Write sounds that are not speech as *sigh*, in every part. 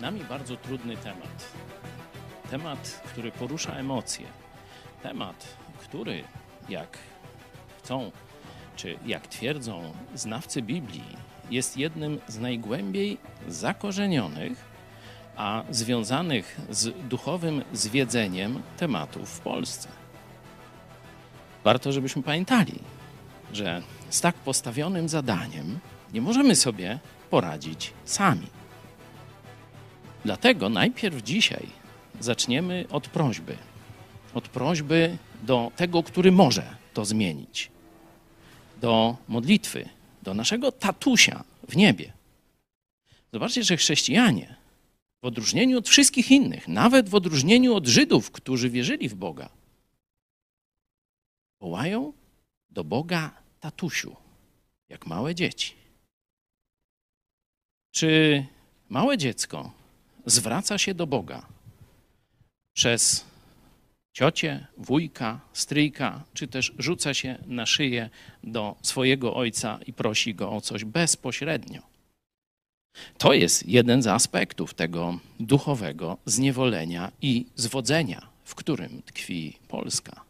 Nami bardzo trudny temat. Temat, który porusza emocje. Temat, który, jak chcą, czy jak twierdzą znawcy Biblii, jest jednym z najgłębiej zakorzenionych, a związanych z duchowym zwiedzeniem tematów w Polsce. Warto, żebyśmy pamiętali, że z tak postawionym zadaniem nie możemy sobie poradzić sami. Dlatego najpierw dzisiaj zaczniemy od prośby. Od prośby do tego, który może to zmienić. Do modlitwy, do naszego tatusia w niebie. Zobaczcie, że chrześcijanie, w odróżnieniu od wszystkich innych, nawet w odróżnieniu od Żydów, którzy wierzyli w Boga, wołają do Boga tatusiu, jak małe dzieci. Czy małe dziecko zwraca się do Boga przez ciocię, wujka, stryjka, czy też rzuca się na szyję do swojego ojca i prosi go o coś bezpośrednio. To jest jeden z aspektów tego duchowego zniewolenia i zwodzenia, w którym tkwi Polska.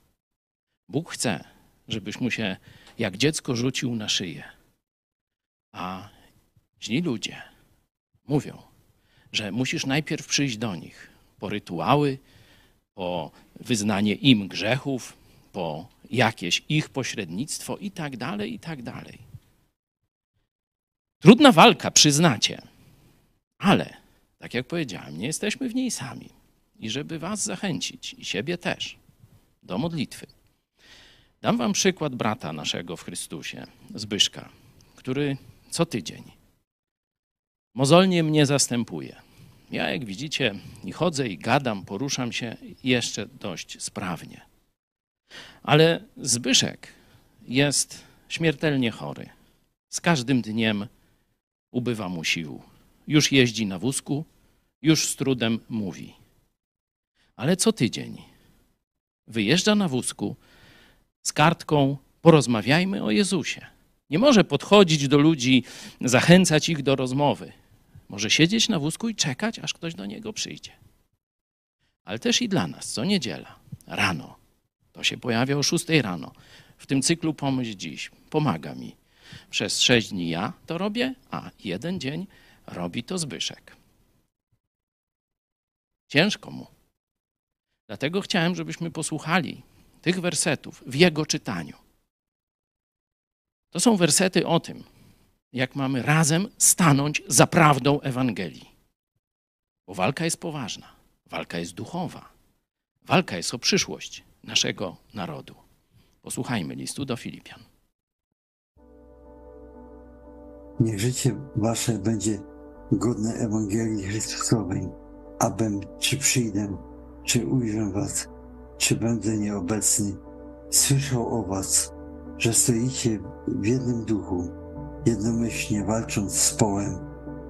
Bóg chce, żebyś mu się jak dziecko rzucił na szyję. A źli ludzie mówią, że musisz najpierw przyjść do nich po rytuały, po wyznanie im grzechów, po jakieś ich pośrednictwo i tak dalej, i tak dalej. Trudna walka, przyznacie, ale tak jak powiedziałem, nie jesteśmy w niej sami. I żeby Was zachęcić, i siebie też, do modlitwy, dam Wam przykład brata naszego w Chrystusie, Zbyszka, który co tydzień mozolnie mnie zastępuje. Ja, jak widzicie, i chodzę, i gadam, poruszam się jeszcze dość sprawnie. Ale Zbyszek jest śmiertelnie chory. Z każdym dniem ubywa mu sił. Już jeździ na wózku, już z trudem mówi. Ale co tydzień wyjeżdża na wózku z kartką porozmawiajmy o Jezusie. Nie może podchodzić do ludzi, zachęcać ich do rozmowy. Może siedzieć na wózku i czekać, aż ktoś do niego przyjdzie. Ale też i dla nas, co niedziela, rano. To się pojawia o 6 rano. W tym cyklu Pomyśl Dziś pomaga mi. Przez sześć dni ja to robię, a jeden dzień robi to Zbyszek. Ciężko mu. Dlatego chciałem, żebyśmy posłuchali tych wersetów w jego czytaniu. To są wersety o tym, jak mamy razem stanąć za prawdą Ewangelii. Bo walka jest poważna, walka jest duchowa, walka jest o przyszłość naszego narodu. Posłuchajmy listu do Filipian. Niech życie wasze będzie godne Ewangelii Chrystusowej, abym czy przyjdę, czy ujrzę was, czy będę nieobecny, słyszał o was, że stoicie w jednym duchu, jednomyślnie walcząc z połem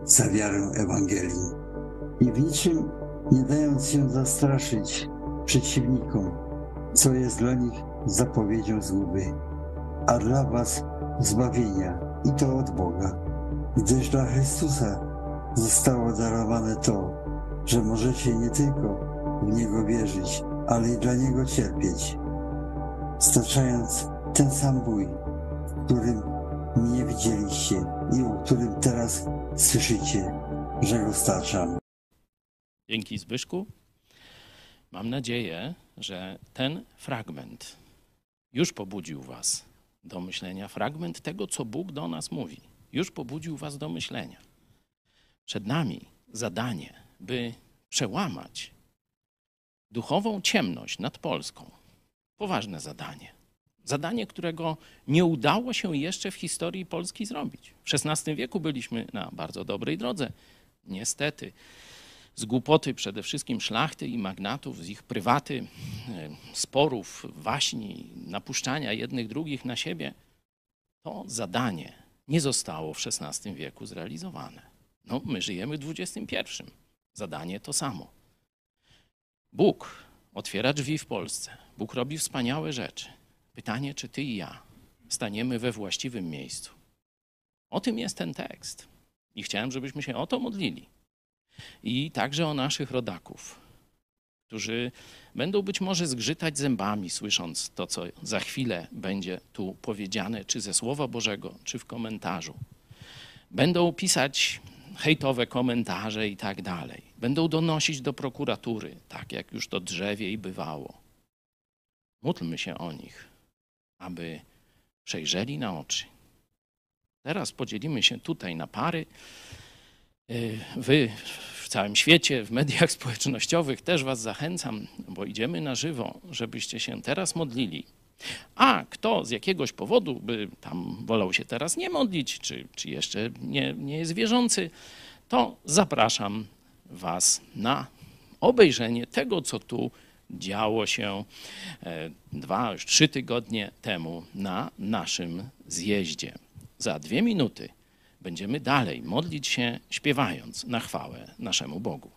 za wiarę Ewangelii i w niczym nie dając się zastraszyć przeciwnikom, co jest dla nich zapowiedzią zguby, a dla was zbawienia i to od Boga, gdyż dla Chrystusa zostało darowane to, że możecie nie tylko w Niego wierzyć, ale i dla Niego cierpieć, staczając ten sam bój, w którym mnie widzieliście i o którym teraz słyszycie, że go staczam. Dzięki Zbyszku. Mam nadzieję, że ten fragment już pobudził Was do myślenia. Fragment tego, co Bóg do nas mówi, już pobudził Was do myślenia. Przed nami zadanie, by przełamać duchową ciemność nad Polską. Poważne zadanie. Zadanie, którego nie udało się jeszcze w historii Polski zrobić. W XVI wieku byliśmy na bardzo dobrej drodze. Niestety, z głupoty przede wszystkim szlachty i magnatów, z ich prywaty, e, sporów, waśni, napuszczania jednych drugich na siebie, to zadanie nie zostało w XVI wieku zrealizowane. No, my żyjemy w XXI. Zadanie to samo. Bóg otwiera drzwi w Polsce. Bóg robi wspaniałe rzeczy. Pytanie, czy ty i ja staniemy we właściwym miejscu. O tym jest ten tekst. I chciałem, żebyśmy się o to modlili. i także o naszych rodaków, którzy będą być może zgrzytać zębami, słysząc to, co za chwilę będzie tu powiedziane, czy ze Słowa Bożego, czy w komentarzu. Będą pisać hejtowe komentarze i tak dalej. Będą donosić do prokuratury, tak jak już to drzewie i bywało. Módlmy się o nich, aby przejrzeli na oczy. Teraz podzielimy się tutaj na pary. Y, wy w całym świecie, w mediach *laughs* społecznościowych też Was zachęcam, bo idziemy na żywo, żebyście się teraz modlili. A kto z jakiegoś powodu by tam wolał się teraz nie modlić, czy, czy jeszcze nie, nie jest wierzący, to zapraszam Was na obejrzenie tego, co tu działo się e, dwa, już trzy tygodnie temu na naszym zjeździe. Za dwie minuty będziemy dalej modlić się, śpiewając na chwałę naszemu Bogu.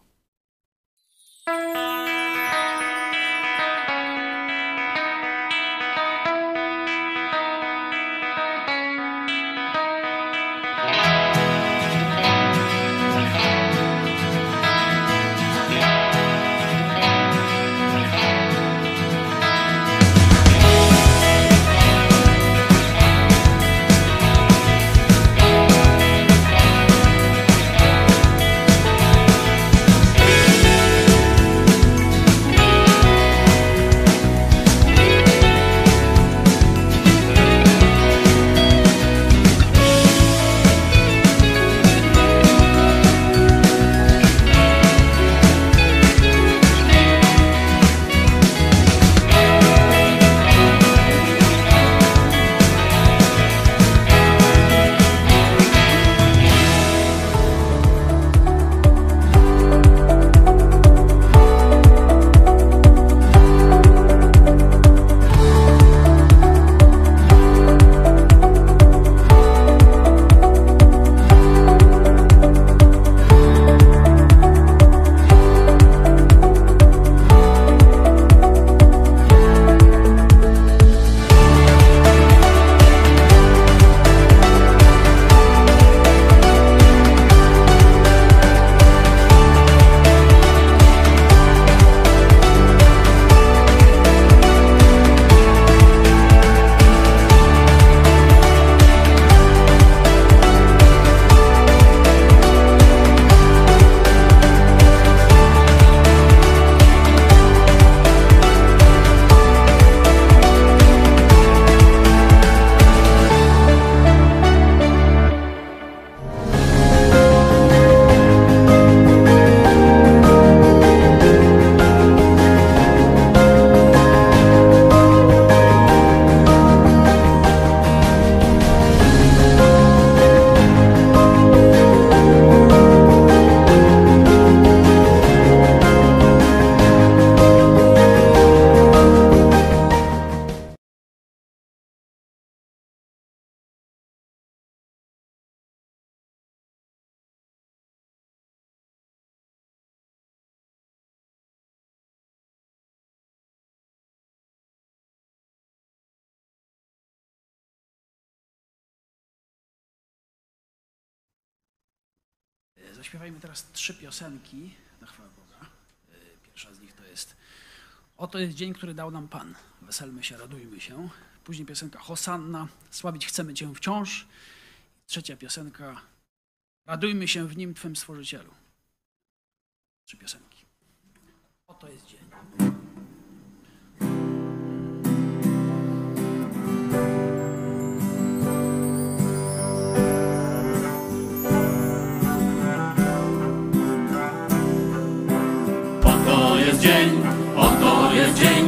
Teraz trzy piosenki na chwałę Boga. E, pierwsza z nich to jest Oto jest dzień, który dał nam Pan. Weselmy się, radujmy się. Później piosenka Hosanna, sławić chcemy Cię wciąż. Trzecia piosenka Radujmy się w Nim, Twym Stworzycielu. Trzy piosenki. Oto jest dzień. Oto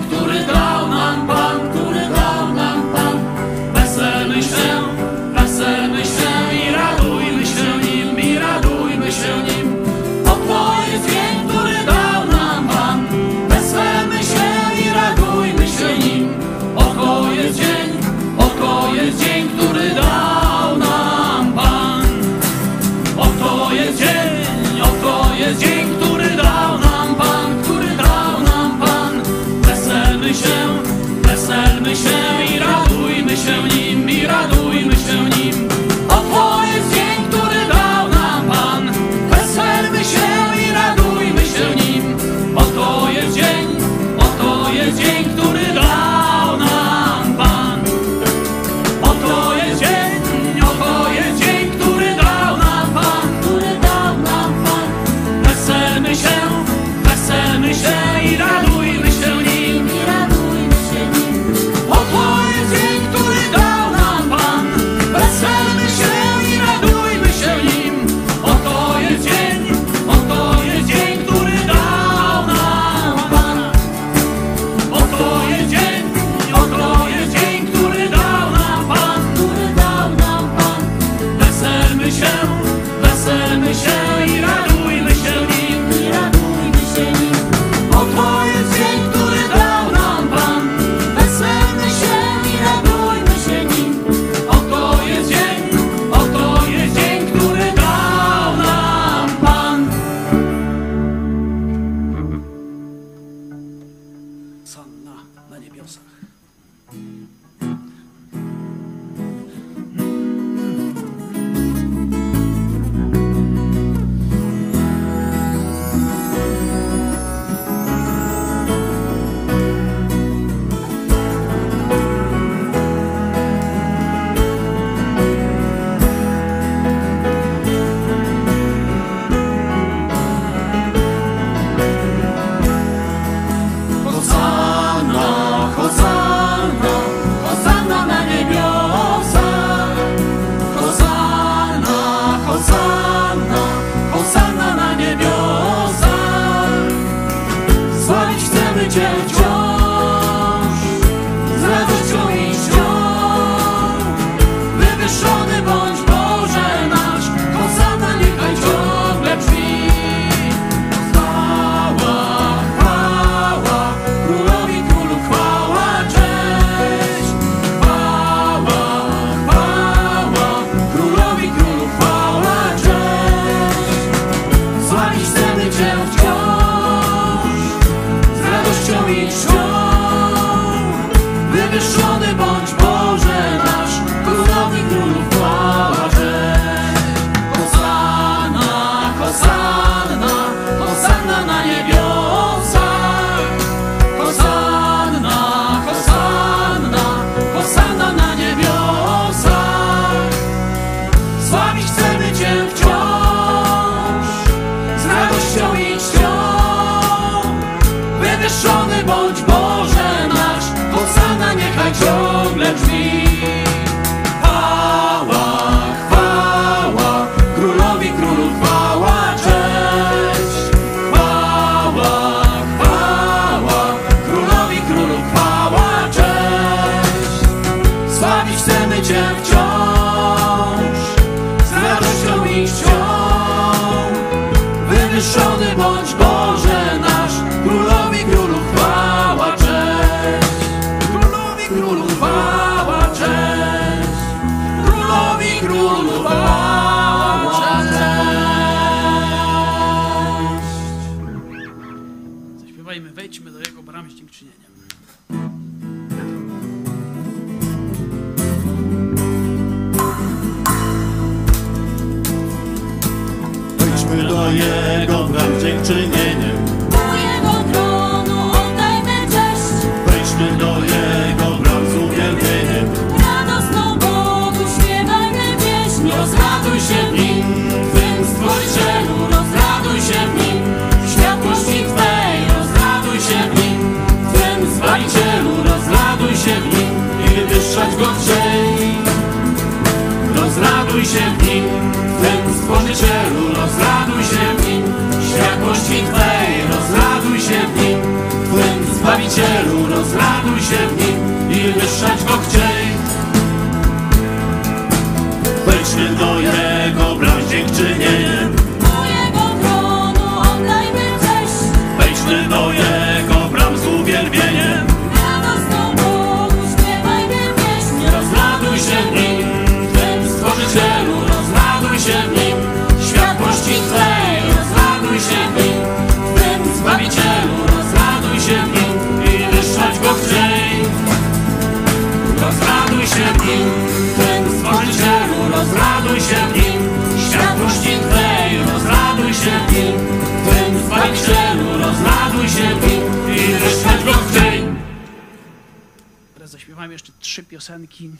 Zaśpiewamy jeszcze trzy piosenki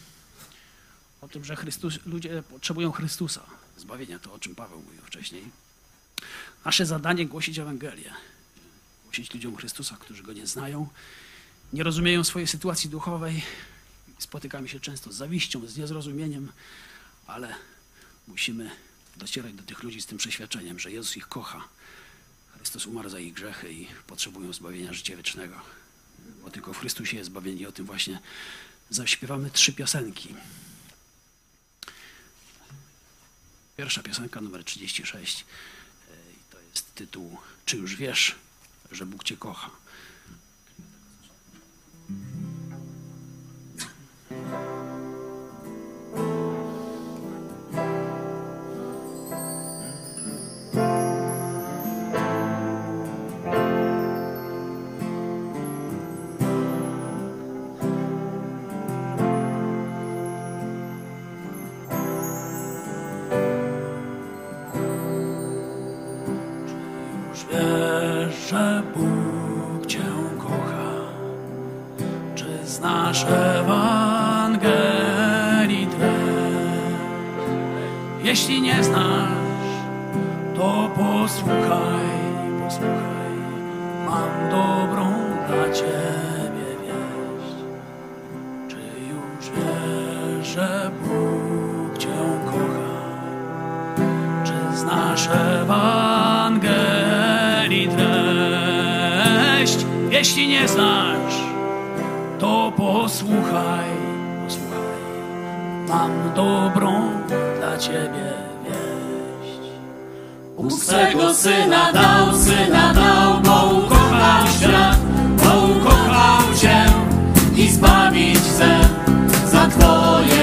o tym, że Chrystus, ludzie potrzebują Chrystusa. Zbawienia, to o czym Paweł mówił wcześniej. Nasze zadanie głosić Ewangelię. Głosić ludziom Chrystusa, którzy Go nie znają, nie rozumieją swojej sytuacji duchowej. Spotykamy się często z zawiścią, z niezrozumieniem, ale musimy docierać do tych ludzi z tym przeświadczeniem, że Jezus ich kocha. Chrystus umarł za ich grzechy i potrzebują zbawienia życia wiecznego bo tylko w Chrystusie jest zbawienie. O tym właśnie zaśpiewamy trzy piosenki. Pierwsza piosenka, numer 36. e, I to jest tytuł Czy już wiesz, że Bóg Cię kocha? Nie znasz, to posłuchaj, posłuchaj. Mam dobrą dla Ciebie wieść. Czy już wiesz, że Bóg Cię kocha? Czy znasz Ewangelii treść? Jeśli nie znasz, to posłuchaj, posłuchaj. Mam dobrą dla ciebie. Bóg swego Syna dał, Syna dał, bo ukochał świat, bo ukochał Cię i zbawić chce. Za Twoje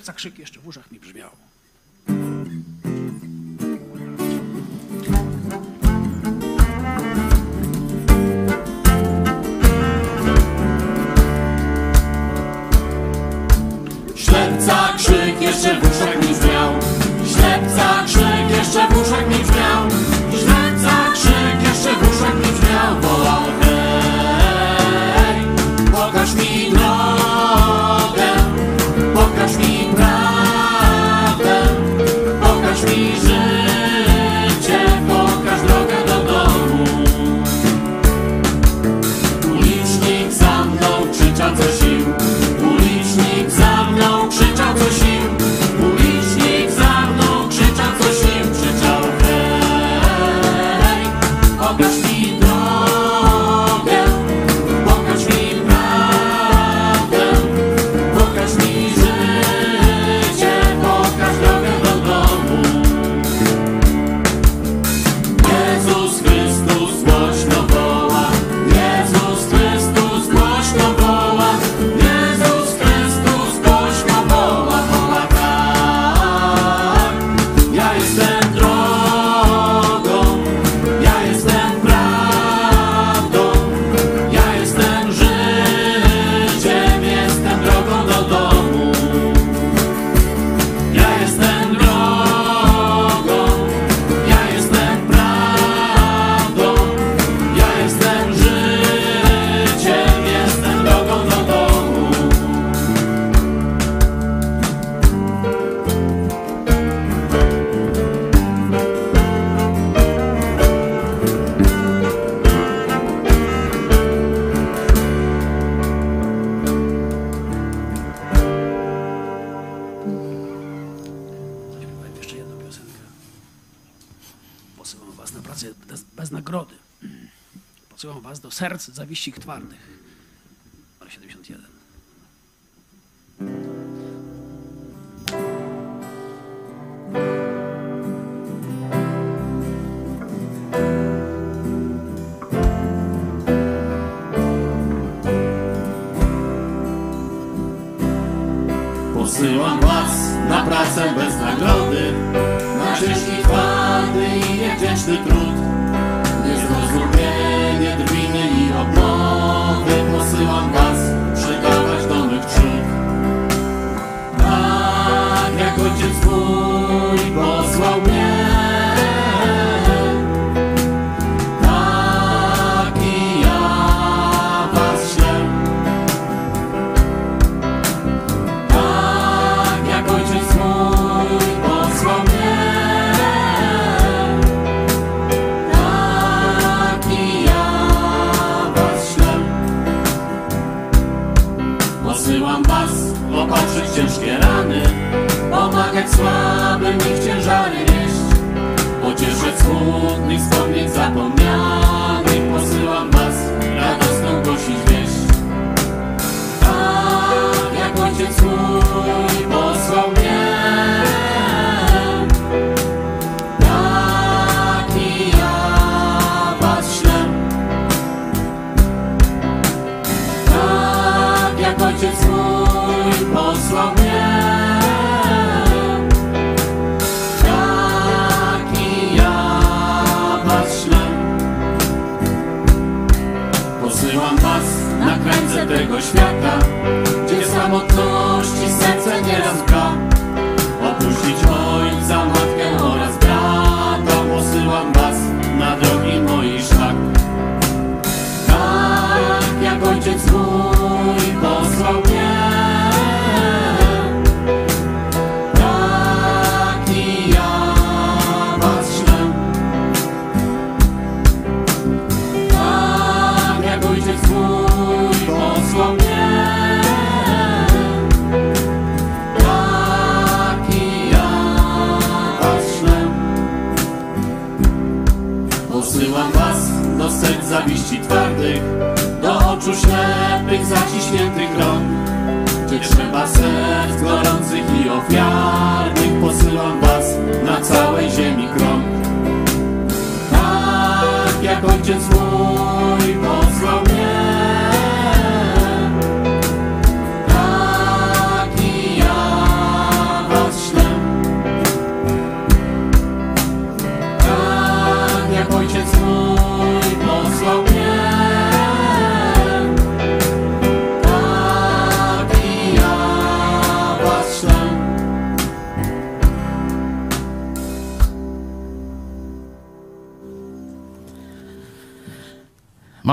szewca krzyk jeszcze w uszach mi brzmiał. Ślepca krzyk jeszcze w uszach mi zmiał Ślepca krzyk jeszcze w serc zawiści twardych.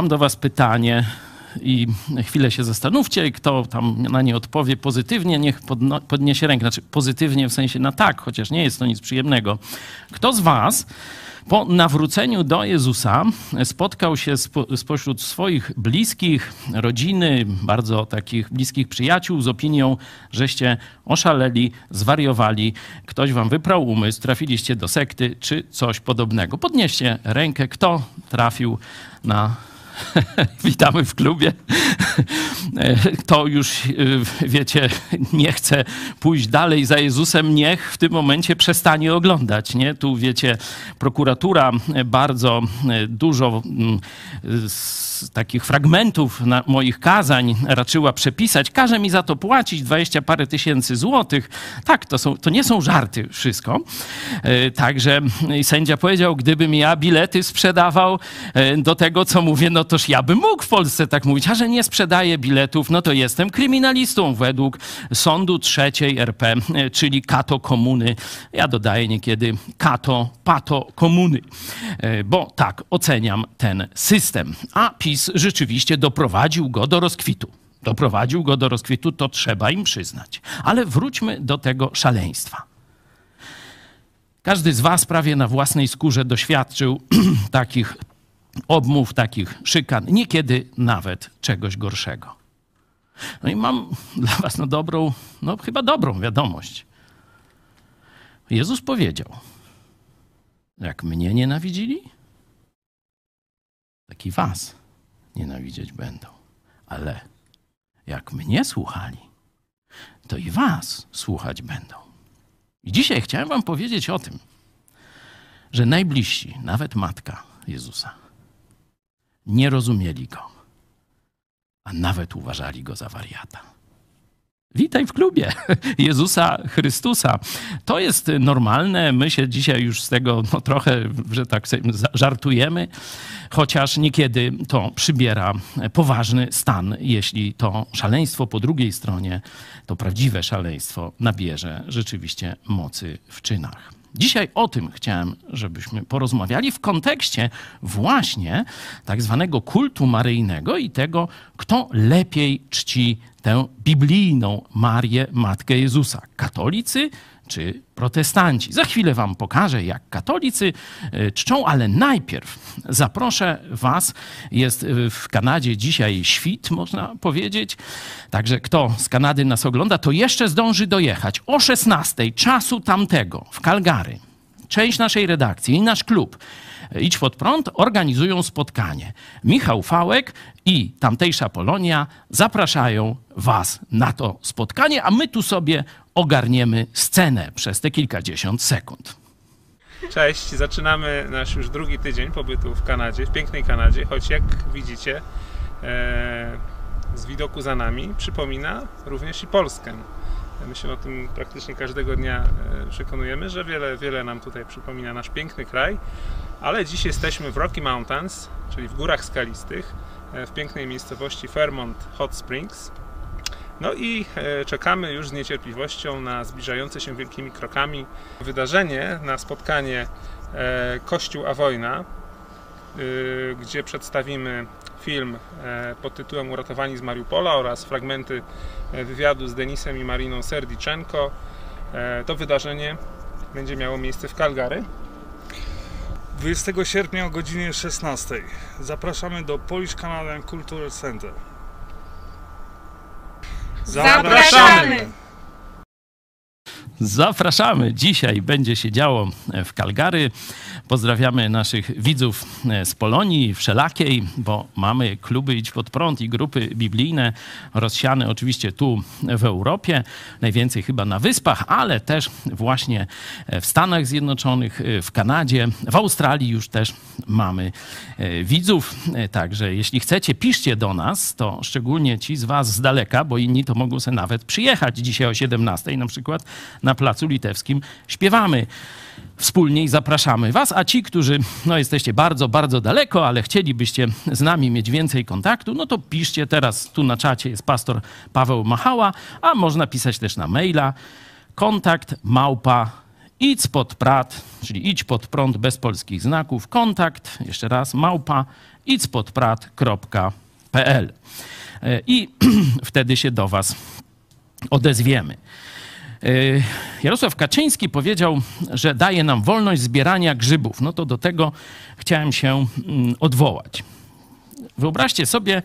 Do Was pytanie i chwilę się zastanówcie, kto tam na nie odpowie pozytywnie, niech podniesie rękę. Znaczy pozytywnie w sensie na tak, chociaż nie jest to nic przyjemnego. Kto z Was po nawróceniu do Jezusa spotkał się spo, spośród swoich bliskich, rodziny, bardzo takich bliskich przyjaciół z opinią, żeście oszaleli, zwariowali, ktoś wam wyprał umysł, trafiliście do sekty czy coś podobnego. Podnieście rękę, kto trafił na *laughs* Witamy w klubie. *laughs* Kto już, y, wiecie, nie chce pójść dalej za Jezusem, niech w tym momencie przestanie oglądać. Nie? Tu, wiecie, prokuratura bardzo y, dużo mm, z takich fragmentów moich kazań raczyła przepisać. Każe mi za to płacić 20 parę tysięcy złotych. Tak, to, są, to nie są żarty wszystko. Y, Także sędzia powiedział, gdybym ja bilety sprzedawał do tego, co mówię, no toż ja bym mógł w Polsce tak mówić, a że nie sprzedaję biletów, no to jestem kryminalistą według sądu trzeciej RP, czyli kato komuny. Ja dodaję niekiedy kato, pato komuny, E, bo tak oceniam ten system. A PiS rzeczywiście doprowadził go do rozkwitu. Doprowadził go do rozkwitu, to trzeba im przyznać. Ale wróćmy do tego szaleństwa. Każdy z Was prawie na własnej skórze doświadczył *clears throat* takich obmów, takich szykan, niekiedy nawet czegoś gorszego. No i mam dla Was no dobrą, no chyba dobrą wiadomość. Jezus powiedział, jak mnie nienawidzili, tak i Was nienawidzieć będą. Ale jak mnie słuchali, to i Was słuchać będą. I dzisiaj chciałem Wam powiedzieć o tym, że najbliżsi, nawet matka Jezusa, nie rozumieli go, a nawet uważali go za wariata. Witaj w klubie *laughs* Jezusa Chrystusa. To jest normalne. My się dzisiaj już z tego no, trochę, że tak żartujemy, chociaż niekiedy to przybiera poważny stan, jeśli to szaleństwo po drugiej stronie, to prawdziwe szaleństwo nabierze rzeczywiście mocy w czynach. Dzisiaj o tym chciałem, żebyśmy porozmawiali w kontekście właśnie tak zwanego kultu maryjnego i tego, kto lepiej czci tę biblijną Marię, Matkę Jezusa. Katolicy czy protestanci. Za chwilę wam pokażę, jak katolicy e, czczą, ale najpierw zaproszę was. Jest e, w Kanadzie dzisiaj świt, można powiedzieć. Także kto z Kanady nas ogląda, to jeszcze zdąży dojechać o 16 czasu tamtego w Calgary. Część naszej redakcji i nasz klub e, Idź pod prąd organizują spotkanie. Michał Fałek i tamtejsza Polonia zapraszają Was na to spotkanie, a my tu sobie ogarniemy scenę przez te kilkadziesiąt sekund. Cześć, zaczynamy nasz już drugi tydzień pobytu w Kanadzie, w pięknej Kanadzie, choć jak widzicie e, z widoku za nami przypomina również i Polskę. My się o tym praktycznie każdego dnia e, przekonujemy, że wiele, wiele nam tutaj przypomina nasz piękny kraj, ale dziś jesteśmy w Rocky Mountains, czyli w górach skalistych, e, w pięknej miejscowości Fairmont Hot Springs. No i e, czekamy już z niecierpliwością na zbliżające się wielkimi krokami wydarzenie, na spotkanie Kościół a wojna, gdzie przedstawimy film e, pod tytułem Uratowani z Mariupola oraz fragmenty e, wywiadu z Denisem i Mariną Serdiczenko. E, To wydarzenie będzie miało miejsce w Calgary. 20 sierpnia o godzinie 16. Zapraszamy do Polish Canadian Cultural Center. Zapraszamy! Zapraszamy. Dzisiaj będzie się działo w Calgary. Pozdrawiamy naszych widzów z Polonii wszelakiej, bo mamy kluby Idź Pod Prąd i grupy biblijne rozsiane oczywiście tu w Europie, najwięcej chyba na Wyspach, ale też właśnie w Stanach Zjednoczonych, w Kanadzie, w Australii już też mamy e, widzów. E, Także jeśli chcecie, piszcie do nas, to szczególnie ci z was z daleka, bo inni to mogą sobie nawet przyjechać dzisiaj o 17 na przykład na Placu Litewskim. Śpiewamy wspólnie i zapraszamy was, a ci, którzy no, jesteście bardzo, bardzo daleko, ale chcielibyście z nami mieć więcej kontaktu, no to piszcie teraz, tu na czacie jest pastor Paweł Machała, a można pisać też na maila kontakt małpa idź pod prat, czyli idź pod prąd bez polskich znaków, kontakt, jeszcze raz, małpa, idzpodprat.pl E, i *clears throat* wtedy się do was odezwiemy. E, Jarosław Kaczyński powiedział, że daje nam wolność zbierania grzybów. No to do tego chciałem się mm, odwołać. Wyobraźcie sobie,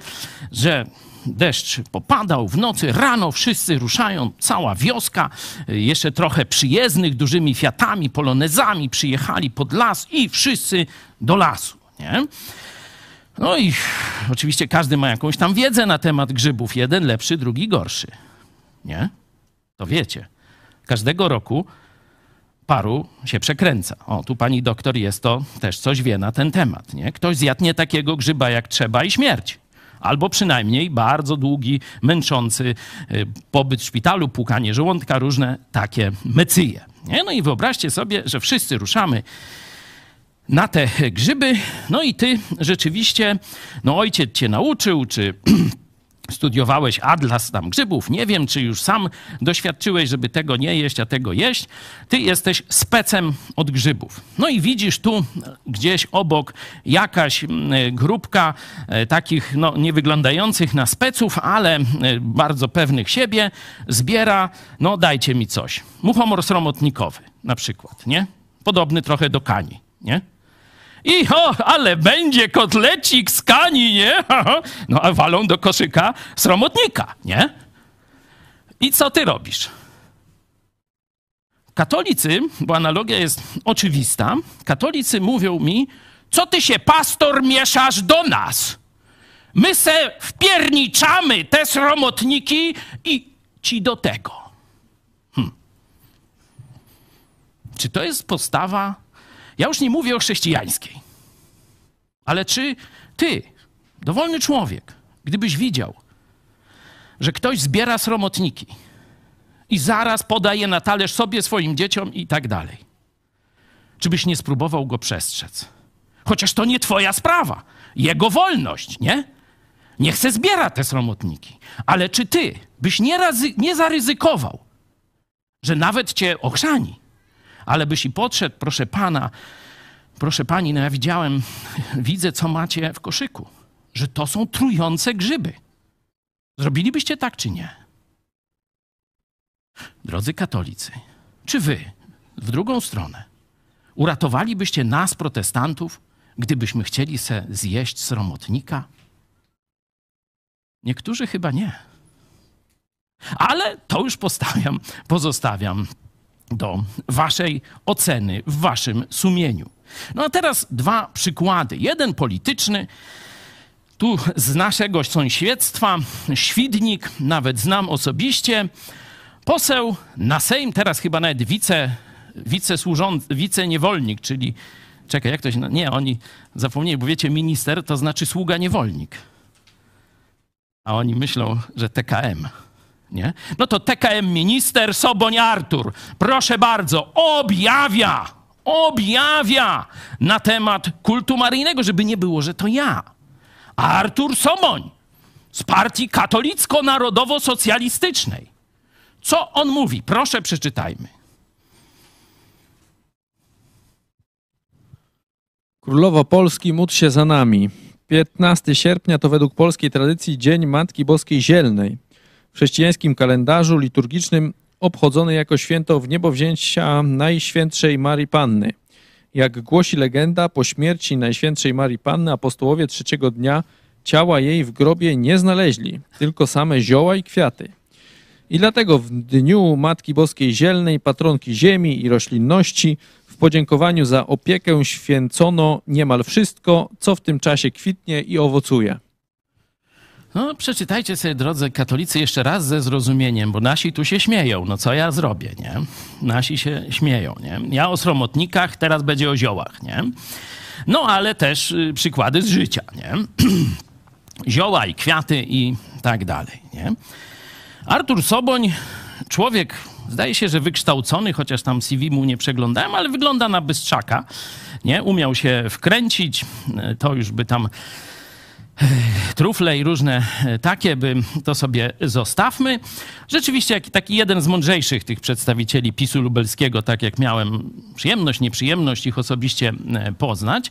że deszcz popadał w nocy, rano wszyscy ruszają, cała wioska, y, jeszcze trochę przyjezdnych, dużymi fiatami, polonezami przyjechali pod las i wszyscy do lasu, nie? No i oczywiście każdy ma jakąś tam wiedzę na temat grzybów. Jeden lepszy, drugi gorszy. Nie? To wiecie. Każdego roku paru się przekręca. O, tu pani doktor jest to, też coś wie na ten temat. Nie? Ktoś zjadł nie takiego grzyba jak trzeba i śmierć. Albo przynajmniej bardzo długi, męczący y, pobyt w szpitalu, płukanie żołądka, różne takie mecyje. Nie? No i wyobraźcie sobie, że wszyscy ruszamy na te grzyby. No i ty rzeczywiście, no ojciec cię nauczył, czy *clears throat* studiowałeś atlas tam grzybów, nie wiem, czy już sam doświadczyłeś, żeby tego nie jeść, a tego jeść. Ty jesteś specem od grzybów. No i widzisz tu gdzieś obok jakaś mm, grupka e, takich no, nie wyglądających na speców, ale e, bardzo pewnych siebie, zbiera, no dajcie mi coś. Muchomor sromotnikowy na przykład, nie? Podobny trochę do kani, nie? I o, ale będzie kotlecik z kani, nie? *laughs* No a walą do koszyka sromotnika, nie? I co ty robisz? Katolicy, bo analogia jest oczywista, katolicy mówią mi, co ty się, pastor, mieszasz do nas? My se wpierniczamy te sromotniki i ci do tego. Hm. Czy to jest postawa ja już nie mówię o chrześcijańskiej. Ale czy ty, dowolny człowiek, gdybyś widział, że ktoś zbiera sromotniki i zaraz podaje na talerz sobie, swoim dzieciom i tak dalej, czy byś nie spróbował go przestrzec? Chociaż to nie twoja sprawa, jego wolność, nie? Niech se zbiera te sromotniki. Ale czy ty byś nie, razy, nie zaryzykował, że nawet cię ochrzani, ale byś i podszedł, proszę pana, proszę pani, no ja widziałem, *laughs* widzę, co macie w koszyku, że to są trujące grzyby. Zrobilibyście tak czy nie? Drodzy katolicy, czy wy w drugą stronę uratowalibyście nas, protestantów, gdybyśmy chcieli se zjeść sromotnika? Niektórzy chyba nie. Ale to już postawiam, pozostawiam do waszej oceny w waszym sumieniu. No a teraz dwa przykłady. Jeden polityczny, tu z naszego sąsiedztwa, Świdnik, nawet znam osobiście, poseł na Sejm, teraz chyba nawet wice, wicesłużący, wiceniewolnik, czyli czekaj, jak to się... Nie, oni zapomnieli, bo wiecie, minister to znaczy sługa niewolnik. A oni myślą, że TKM nie? No to TKM minister Soboń Artur, proszę bardzo, objawia, objawia na temat kultu maryjnego, żeby nie było, że to ja. Artur Soboń z partii katolicko-narodowo-socjalistycznej. Co on mówi? Proszę przeczytajmy. Królowo Polski, módl się za nami. 15 sierpnia to według polskiej tradycji Dzień Matki Boskiej Zielnej w chrześcijańskim kalendarzu liturgicznym obchodzony jako święto w niebowzięcia Najświętszej Marii Panny. Jak głosi legenda, po śmierci Najświętszej Marii Panny apostołowie trzeciego dnia ciała jej w grobie nie znaleźli, tylko same zioła i kwiaty. I dlatego w dniu Matki Boskiej Zielnej, patronki ziemi i roślinności, w podziękowaniu za opiekę święcono niemal wszystko, co w tym czasie kwitnie i owocuje. No, przeczytajcie sobie, drodzy katolicy, jeszcze raz ze zrozumieniem, bo nasi tu się śmieją. No co ja zrobię, nie? Nasi się śmieją, nie? Ja o sromotnikach, teraz będzie o ziołach, nie? No, ale też y, przykłady z życia, nie? *clears throat* Zioła i kwiaty i tak dalej, nie? Artur Soboń, człowiek, zdaje się, że wykształcony, chociaż tam CV mu nie przeglądałem, ale wygląda na bystrzaka, nie? Umiał się wkręcić, to już by tam trufle i różne e, takie, by to sobie zostawmy. Rzeczywiście taki jeden z mądrzejszych tych przedstawicieli PiSu lubelskiego, tak jak miałem przyjemność, nieprzyjemność ich osobiście e, poznać,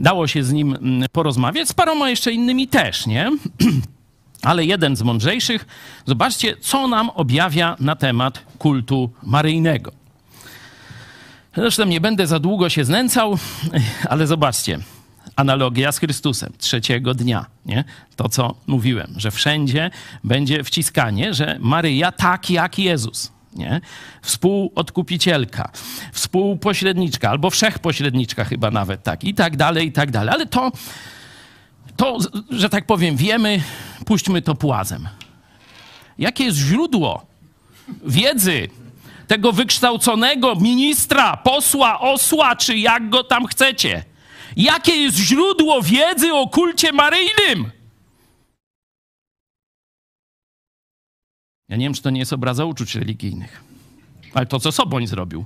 dało się z nim mm, porozmawiać, z paroma jeszcze innymi też, nie? *clears throat* Ale jeden z mądrzejszych, zobaczcie, co nam objawia na temat kultu maryjnego. Zresztą nie będę za długo się znęcał, *laughs* ale zobaczcie, analogia z Chrystusem trzeciego dnia. Nie? To, co mówiłem, że wszędzie będzie wciskanie, że Maryja tak jak Jezus. Nie? Współodkupicielka, współpośredniczka, albo wszechpośredniczka chyba nawet, tak, i tak dalej, i tak dalej. Ale to, to, że tak powiem, wiemy, puśćmy to płazem. Jakie jest źródło wiedzy tego wykształconego ministra, posła, osła, czy jak go tam chcecie? Jakie jest źródło wiedzy o kulcie maryjnym? Ja nie wiem, czy to nie jest obraza uczuć religijnych, ale to, co Soboń zrobił.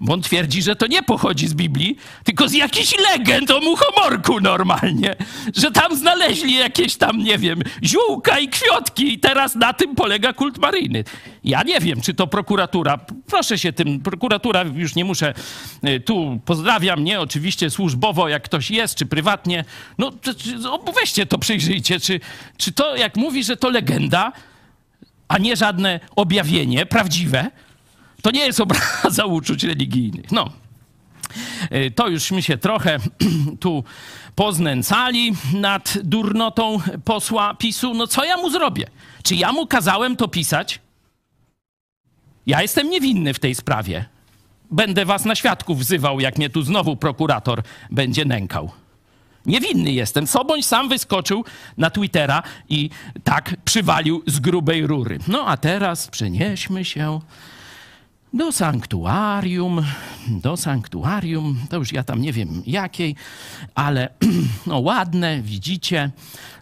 Bo on twierdzi, że to nie pochodzi z Biblii, tylko z jakichś legend o muchomorku normalnie. Że tam znaleźli jakieś tam, nie wiem, ziółka i kwiotki i teraz na tym polega kult maryjny. Ja nie wiem, czy to prokuratura, proszę się tym, prokuratura, już nie muszę, y, tu pozdrawiam, nie, oczywiście służbowo, jak ktoś jest, czy prywatnie, no weźcie to, przyjrzyjcie, czy, czy to, jak mówi, że to legenda, a nie żadne objawienie prawdziwe, to nie jest obraza *laughs* uczuć religijnych. No. Y, to jużśmy się trochę *clears throat* tu poznęcali nad durnotą posła PiSu. No co ja mu zrobię? Czy ja mu kazałem to pisać? Ja jestem niewinny w tej sprawie. Będę was na świadków wzywał, jak mnie tu znowu prokurator będzie nękał. Niewinny jestem. Soboń sam wyskoczył na Twittera i tak przywalił z grubej rury. No a teraz przenieśmy się do sanktuarium, do sanktuarium, to już ja tam nie wiem jakiej, ale *clears throat* no ładne, widzicie,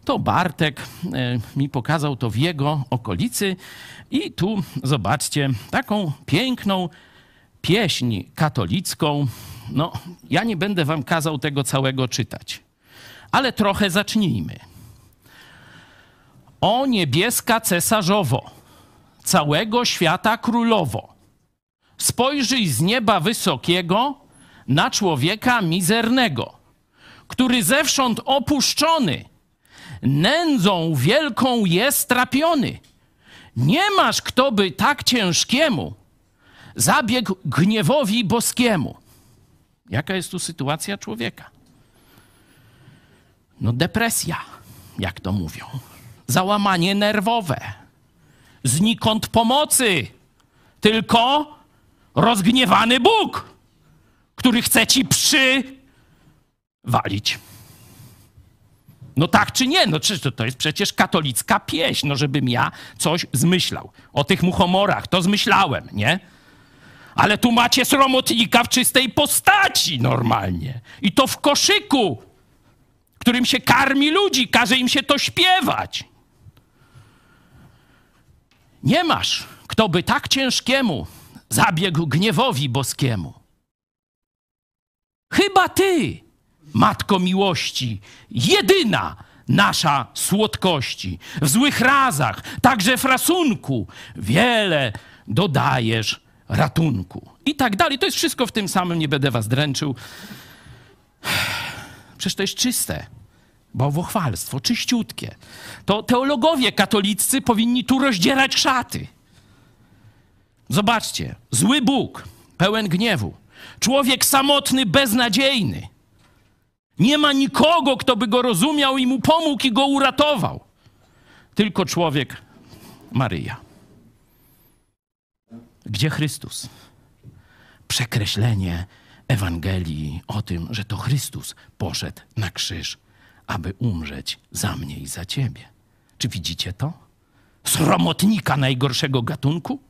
to Bartek e, mi pokazał to w jego okolicy i tu zobaczcie taką piękną pieśń katolicką. No, ja nie będę wam kazał tego całego czytać, ale trochę zacznijmy. O niebieska cesarzowo, całego świata królowo, spojrzyj z nieba wysokiego na człowieka mizernego, który zewsząd opuszczony, nędzą wielką jest trapiony. Nie masz kto by tak ciężkiemu zabiegł gniewowi boskiemu. Jaka jest tu sytuacja człowieka? No depresja, jak to mówią. Załamanie nerwowe. Znikąd pomocy. Tylko rozgniewany Bóg, który chce ci przywalić. No tak czy nie? No czy to jest przecież katolicka pieśń, no żebym ja coś zmyślał. O tych muchomorach to zmyślałem, nie? Ale tu macie sromotnika w czystej postaci normalnie. I to w koszyku, którym się karmi ludzi, każe im się to śpiewać. Nie masz, kto by tak ciężkiemu zabiegł gniewowi boskiemu. Chyba ty, Matko miłości, jedyna nasza słodkości, w złych razach, także w rasunku, wiele dodajesz ratunku. I tak dalej. To jest wszystko w tym samym, nie będę was dręczył. Przecież to jest czyste. Bałwochwalstwo, czyściutkie. To teologowie katoliccy powinni tu rozdzierać szaty. Zobaczcie, zły Bóg, pełen gniewu, człowiek samotny, beznadziejny. Nie ma nikogo, kto by go rozumiał i mu pomógł i go uratował. Tylko człowiek Maryja. Gdzie Chrystus? Przekreślenie Ewangelii o tym, że to Chrystus poszedł na krzyż, aby umrzeć za mnie i za ciebie. Czy widzicie to? Sromotnika najgorszego gatunku?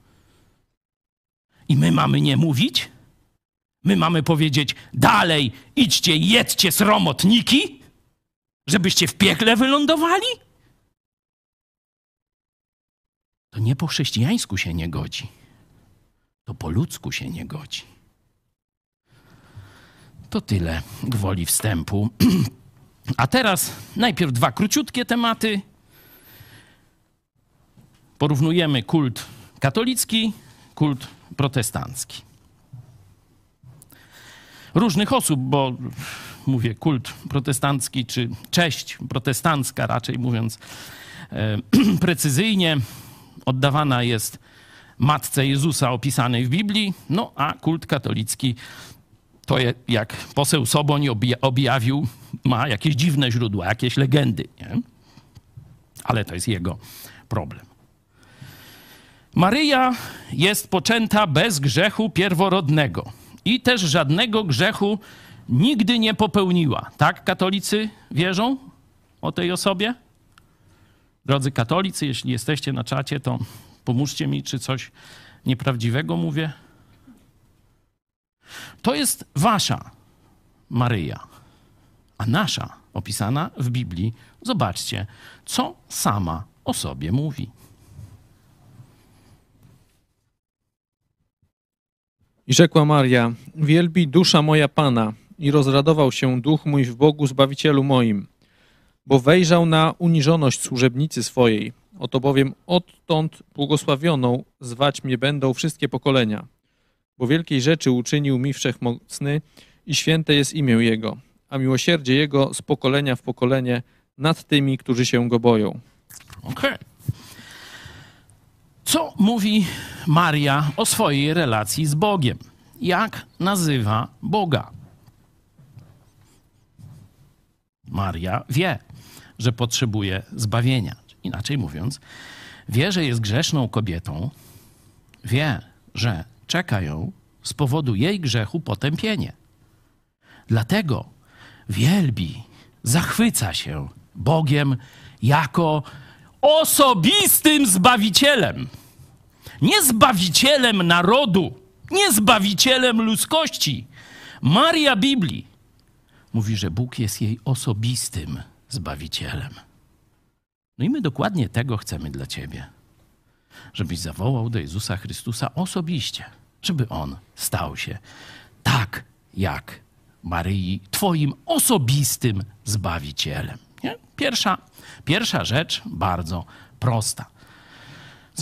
I my mamy nie mówić? My mamy powiedzieć dalej, idźcie, jedźcie sromotniki, żebyście w piekle wylądowali? To nie po chrześcijańsku się nie godzi. To po ludzku się nie godzi. To tyle gwoli wstępu. *clears throat* A teraz najpierw dwa króciutkie tematy. Porównujemy kult katolicki, kult protestancki. Różnych osób, bo mówię kult protestancki, czy cześć protestancka, raczej mówiąc e, *clears throat* precyzyjnie, oddawana jest matce Jezusa opisanej w Biblii, no a kult katolicki to jak poseł Soboń obja- objawił, ma jakieś dziwne źródła, jakieś legendy, nie? Ale to jest jego problem. Maryja jest poczęta bez grzechu pierworodnego i też żadnego grzechu nigdy nie popełniła. Tak katolicy wierzą o tej osobie? Drodzy katolicy, jeśli jesteście na czacie, to pomóżcie mi, czy coś nieprawdziwego mówię. To jest wasza Maryja, a nasza opisana w Biblii. Zobaczcie, co sama o sobie mówi. I rzekła Maria, wielbi dusza moja Pana i rozradował się duch mój w Bogu Zbawicielu moim, bo wejrzał na uniżoność służebnicy swojej. Oto bowiem odtąd błogosławioną zwać mnie będą wszystkie pokolenia, bo wielkiej rzeczy uczynił mi Wszechmocny i święte jest imię Jego, a miłosierdzie Jego z pokolenia w pokolenie nad tymi, którzy się Go boją. Okej. Co mówi Maria o swojej relacji z Bogiem? Jak nazywa Boga? Maria wie, że potrzebuje zbawienia. Inaczej mówiąc, wie, że jest grzeszną kobietą, wie, że czeka ją z powodu jej grzechu potępienie. Dlatego wielbi, zachwyca się Bogiem jako osobistym zbawicielem. Nie zbawicielem narodu, nie zbawicielem ludzkości. Maria Biblii mówi, że Bóg jest jej osobistym zbawicielem. No i my dokładnie tego chcemy dla ciebie. Żebyś zawołał do Jezusa Chrystusa osobiście, żeby on stał się tak jak Maryi, twoim osobistym zbawicielem. Nie? Pierwsza, pierwsza rzecz bardzo prosta.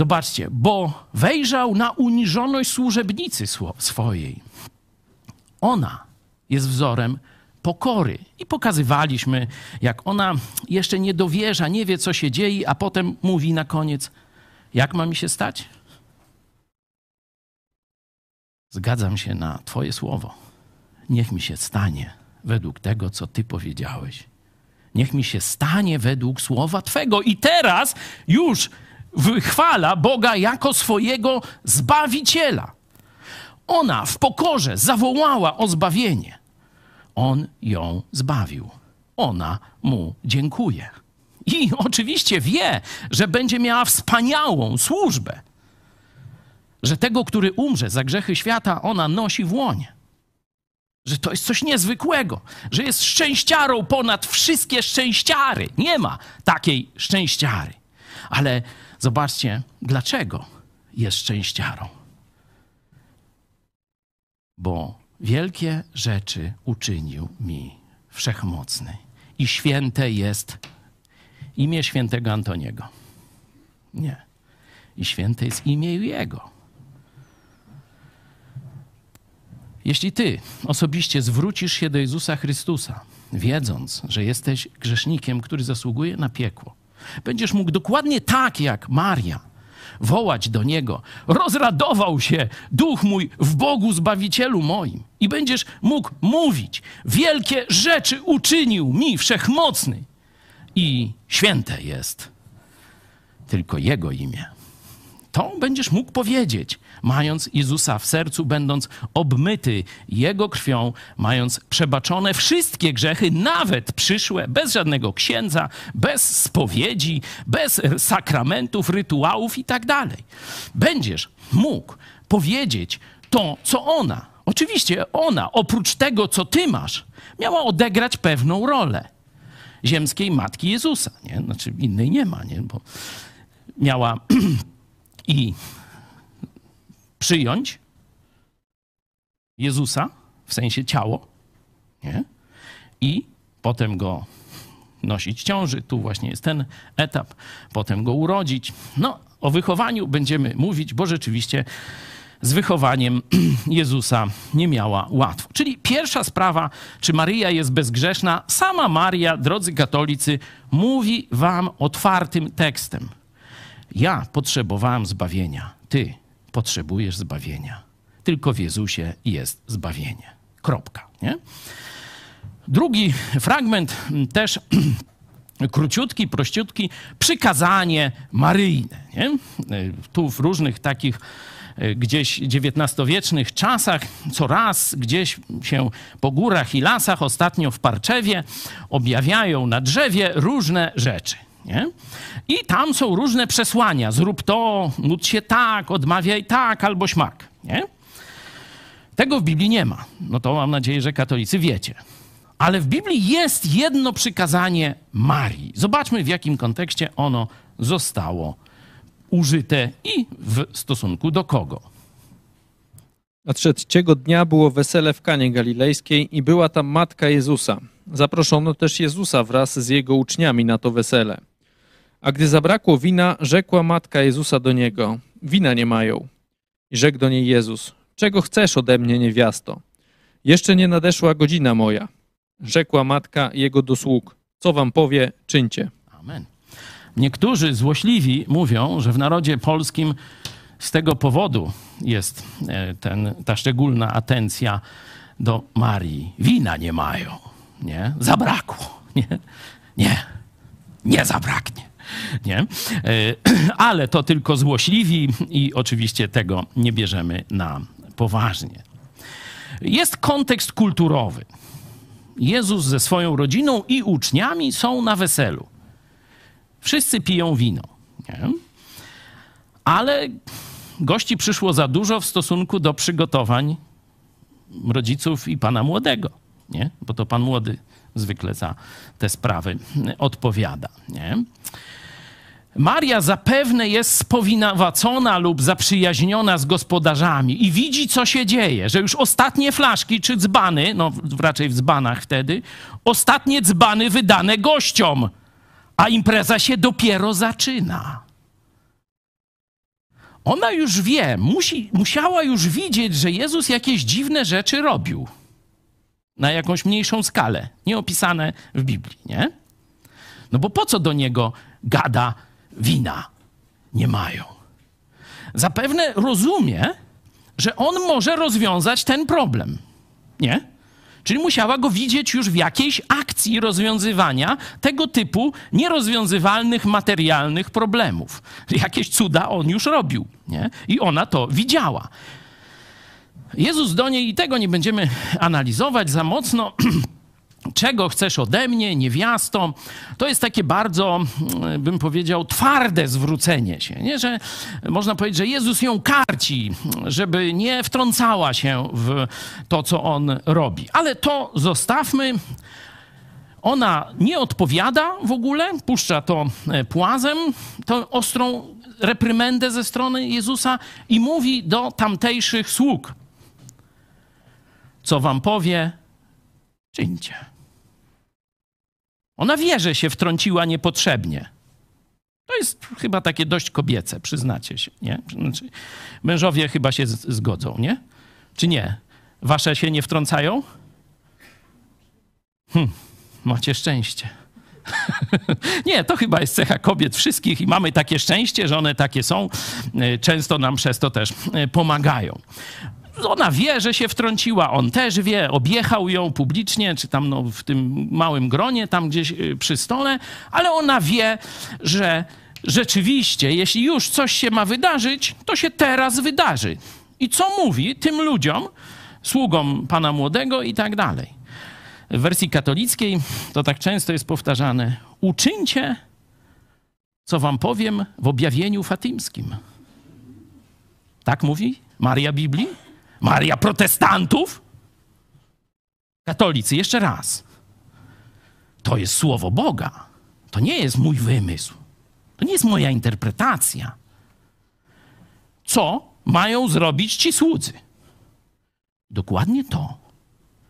Zobaczcie, bo wejrzał na uniżoność służebnicy swo- swojej. Ona jest wzorem pokory. I pokazywaliśmy, jak ona jeszcze nie dowierza, nie wie, co się dzieje, a potem mówi na koniec: Jak ma mi się stać? Zgadzam się na Twoje słowo. Niech mi się stanie według tego, co Ty powiedziałeś. Niech mi się stanie według słowa Twego. I teraz już wychwala Boga jako swojego zbawiciela. Ona w pokorze zawołała o zbawienie. On ją zbawił. Ona mu dziękuje. I oczywiście wie, że będzie miała wspaniałą służbę. Że tego, który umrze za grzechy świata, ona nosi w łonie. Że to jest coś niezwykłego, że jest szczęściarą ponad wszystkie szczęściary. Nie ma takiej szczęściary. Ale zobaczcie, dlaczego jest szczęściarą. Bo wielkie rzeczy uczynił mi wszechmocny. I święte jest imię świętego Antoniego. Nie. I święte jest imię Jego. Jeśli ty osobiście zwrócisz się do Jezusa Chrystusa, wiedząc, że jesteś grzesznikiem, który zasługuje na piekło, będziesz mógł dokładnie tak jak Maria wołać do Niego: Rozradował się duch mój w Bogu Zbawicielu moim. I będziesz mógł mówić: Wielkie rzeczy uczynił mi wszechmocny. I święte jest tylko Jego imię. To będziesz mógł powiedzieć, mając Jezusa w sercu, będąc obmyty Jego krwią, mając przebaczone wszystkie grzechy, nawet przyszłe, bez żadnego księdza, bez spowiedzi, bez sakramentów, rytuałów i tak dalej. Będziesz mógł powiedzieć to, co ona. Oczywiście ona, oprócz tego, co ty masz, miała odegrać pewną rolę ziemskiej matki Jezusa. Nie? Znaczy innej nie ma, nie? bo miała *clears throat* i przyjąć Jezusa, w sensie ciało, nie? i potem go nosić ciąży. Tu właśnie jest ten etap, potem go urodzić. No, o wychowaniu będziemy mówić, bo rzeczywiście z wychowaniem *clears throat* Jezusa nie miała łatwo. Czyli pierwsza sprawa, czy Maryja jest bezgrzeszna, sama Maria, drodzy katolicy, mówi wam otwartym tekstem. Ja potrzebowałem zbawienia, ty potrzebujesz zbawienia. Tylko w Jezusie jest zbawienie. Kropka. Nie? Drugi fragment też *clears throat* króciutki, prościutki, przykazanie maryjne. Nie? Tu w różnych takich e, gdzieś XIX-wiecznych czasach, co raz gdzieś się po górach i lasach, ostatnio w Parczewie, objawiają na drzewie różne rzeczy. Nie? I tam są różne przesłania. Zrób to, módl się tak, odmawiaj tak albo śmak. Nie? Tego w Biblii nie ma. No to mam nadzieję, że katolicy wiecie. Ale w Biblii jest jedno przykazanie Marii. Zobaczmy, w jakim kontekście ono zostało użyte i w stosunku do kogo. A trzeciego dnia było wesele w Kanie Galilejskiej i była tam matka Jezusa. Zaproszono też Jezusa wraz z jego uczniami na to wesele. A gdy zabrakło wina, rzekła matka Jezusa do niego: Wina nie mają. I rzekł do niej Jezus: Czego chcesz ode mnie, niewiasto? Jeszcze nie nadeszła godzina moja. Rzekła matka jego do sług: Co wam powie, czyńcie. Amen. Niektórzy złośliwi mówią, że w narodzie polskim z tego powodu jest e, ten, ta szczególna atencja do Marii. Wina nie mają, nie? Zabrakło, nie? Nie, nie zabraknie. Nie? E, *clears throat* Ale to tylko złośliwi i oczywiście tego nie bierzemy na poważnie. Jest kontekst kulturowy. Jezus ze swoją rodziną i uczniami są na weselu. Wszyscy piją wino. Nie? Ale gości przyszło za dużo w stosunku do przygotowań rodziców i pana młodego. Nie? Bo to pan młody zwykle za te sprawy odpowiada. Nie? Maria zapewne jest spowinowacona lub zaprzyjaźniona z gospodarzami i widzi, co się dzieje, że już ostatnie flaszki czy dzbany, no raczej w dzbanach wtedy, ostatnie dzbany wydane gościom, a impreza się dopiero zaczyna. Ona już wie, musi, musiała już widzieć, że Jezus jakieś dziwne rzeczy robił na jakąś mniejszą skalę, nieopisane w Biblii, nie? No bo po co do niego gada wina nie mają. Zapewne rozumie, że on może rozwiązać ten problem. Nie? Czyli musiała go widzieć już w jakiejś akcji rozwiązywania tego typu nierozwiązywalnych materialnych problemów. Jakieś cuda on już robił, nie? I ona to widziała. Jezus do niej, i tego nie będziemy analizować za mocno, *clears throat* czego chcesz ode mnie, niewiasto, to jest takie bardzo, mm, bym powiedział, twarde zwrócenie się, nie? że można powiedzieć, że Jezus ją karci, żeby nie wtrącała się w to, co on robi. Ale to zostawmy. Ona nie odpowiada w ogóle, puszcza to e, płazem, tą ostrą reprymendę ze strony Jezusa i mówi do tamtejszych sług: Co wam powie, czyńcie. Ona wie, że się wtrąciła niepotrzebnie. To jest chyba takie dość kobiece, przyznacie się, nie? Znaczy, mężowie chyba się z- zgodzą, nie? Czy nie? Wasze się nie wtrącają? Hm, macie szczęście. *laughs* nie, to chyba jest cecha kobiet wszystkich i mamy takie szczęście, że one takie są. E, Często nam przez to też e, pomagają ona wie, że się wtrąciła, on też wie, objechał ją publicznie, czy tam no, w tym małym gronie, tam gdzieś y, przy stole, ale ona wie, że rzeczywiście, jeśli już coś się ma wydarzyć, to się teraz wydarzy. I co mówi tym ludziom, sługom pana młodego i tak dalej. W wersji katolickiej to tak często jest powtarzane: uczyńcie, co wam powiem w objawieniu fatymskim. Tak mówi Maria Biblii? Maria protestantów? Katolicy, jeszcze raz. To jest słowo Boga. To nie jest mój wymysł. To nie jest moja interpretacja. Co mają zrobić ci słudzy? Dokładnie to,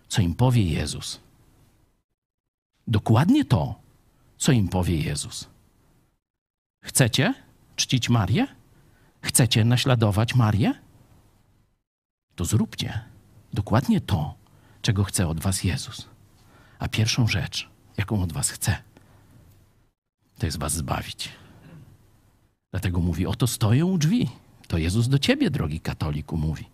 co im powie Jezus. Dokładnie to, co im powie Jezus. Chcecie czcić Marię? Chcecie naśladować Marię? To zróbcie dokładnie to, czego chce od was Jezus. A pierwszą rzecz, jaką od was chce, to jest was zbawić. Dlatego mówi: Oto stoję u drzwi. To Jezus do ciebie, drogi katoliku, mówi.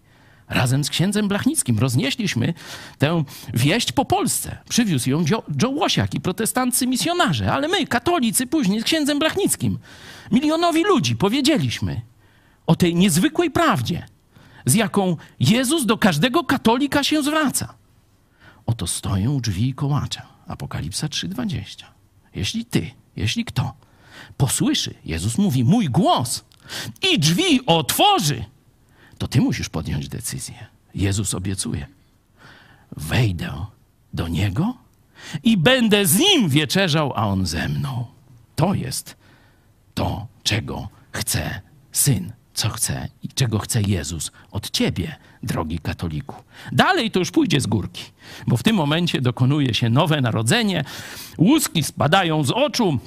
Razem z księdzem Blachnickim roznieśliśmy tę wieść po Polsce. Przywiózł ją Joe, Łosiak i protestanccy misjonarze, ale my, katolicy, później z księdzem Blachnickim, milionowi ludzi powiedzieliśmy o tej niezwykłej prawdzie, z jaką Jezus do każdego katolika się zwraca. Oto stoję u drzwi i kołaczę. Apokalipsa 3:20. Jeśli ty, jeśli kto posłyszy, Jezus mówi, mój głos i drzwi otworzy, to ty musisz podjąć decyzję. Jezus obiecuje. Wejdę do Niego i będę z Nim wieczerzał, a On ze mną. To jest to, czego chce Syn, co chce i czego chce Jezus od ciebie, drogi katoliku. Dalej to już pójdzie z górki, bo w tym momencie dokonuje się nowe narodzenie, łuski spadają z oczu,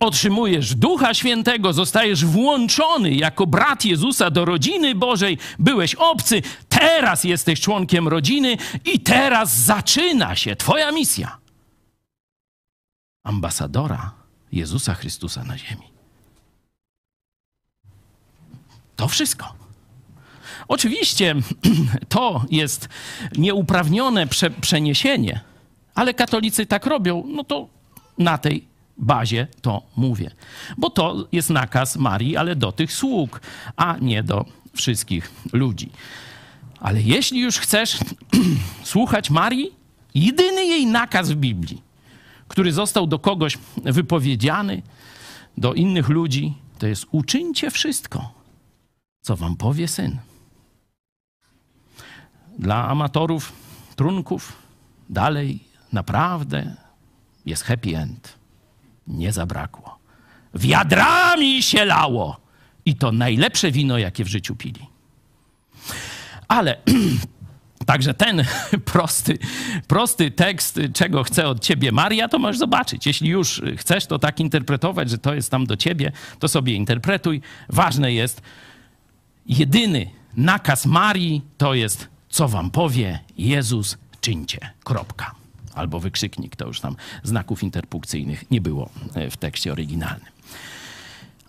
otrzymujesz Ducha Świętego, zostajesz włączony jako brat Jezusa do rodziny Bożej, byłeś obcy, teraz jesteś członkiem rodziny i teraz zaczyna się Twoja misja. Ambasadora Jezusa Chrystusa na ziemi. To wszystko. Oczywiście *clears throat* to jest nieuprawnione prze przeniesienie, ale katolicy tak robią, no to na tej bazie to mówię. Bo to jest nakaz Marii, ale do tych sług, a nie do wszystkich ludzi. Ale jeśli już chcesz *clears throat* słuchać Marii, jedyny jej nakaz w Biblii, który został do kogoś wypowiedziany, do innych ludzi, to jest uczyńcie wszystko, co wam powie syn. Dla amatorów trunków dalej naprawdę jest happy end nie zabrakło. Wiadrami się lało. I to najlepsze wino, jakie w życiu pili. Ale *clears throat* Także ten *laughs* prosty, prosty tekst, czego chce od ciebie Maria, to możesz zobaczyć. Jeśli już chcesz to tak interpretować, że to jest tam do ciebie, to sobie interpretuj. Ważne jest, jedyny nakaz Marii to jest, co wam powie Jezus, czyńcie. Kropka albo wykrzyknik, to już tam znaków interpunkcyjnych nie było e, w tekście oryginalnym.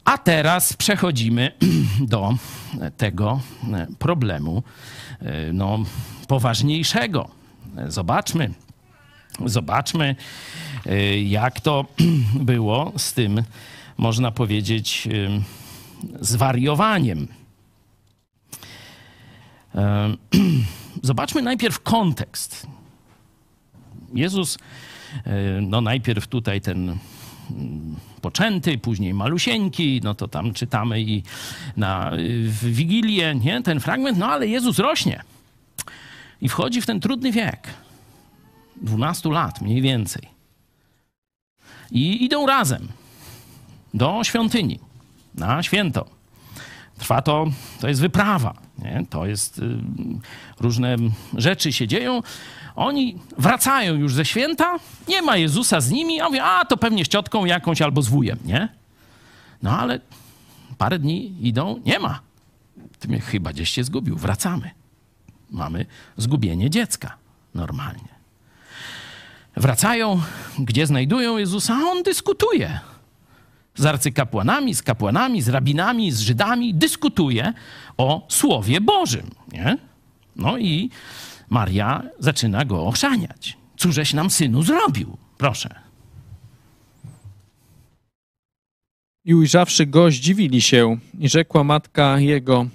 A teraz przechodzimy *clears throat* do tego e, problemu e, no, poważniejszego. Zobaczmy, zobaczmy, jak to *clears throat* było z tym, można powiedzieć, zwariowaniem. *clears throat* Zobaczmy najpierw kontekst. Jezus, e, no najpierw tutaj ten mm, poczęty, później malusieńki, no to tam czytamy i na w Wigilię, nie, ten fragment, no ale Jezus rośnie i wchodzi w ten trudny wiek, 12 lat mniej więcej. I idą razem do świątyni na święto. Trwa to, to jest wyprawa, nie? to jest, y, różne rzeczy się dzieją, oni wracają już ze święta, nie ma Jezusa z nimi, a mówię, a to pewnie z ciotką jakąś albo z wujem, nie? No ale parę dni idą, nie ma. Ty mnie chyba gdzieś się zgubił, wracamy. Mamy zgubienie dziecka normalnie. Wracają, gdzie znajdują Jezusa, a on dyskutuje z arcykapłanami, z kapłanami, z rabinami, z Żydami, dyskutuje o Słowie Bożym. Nie? No i Maria zaczyna go ochrzaniać. Cóżeś nam synu zrobił? Proszę. I ujrzawszy go, zdziwili się i rzekła matka jego,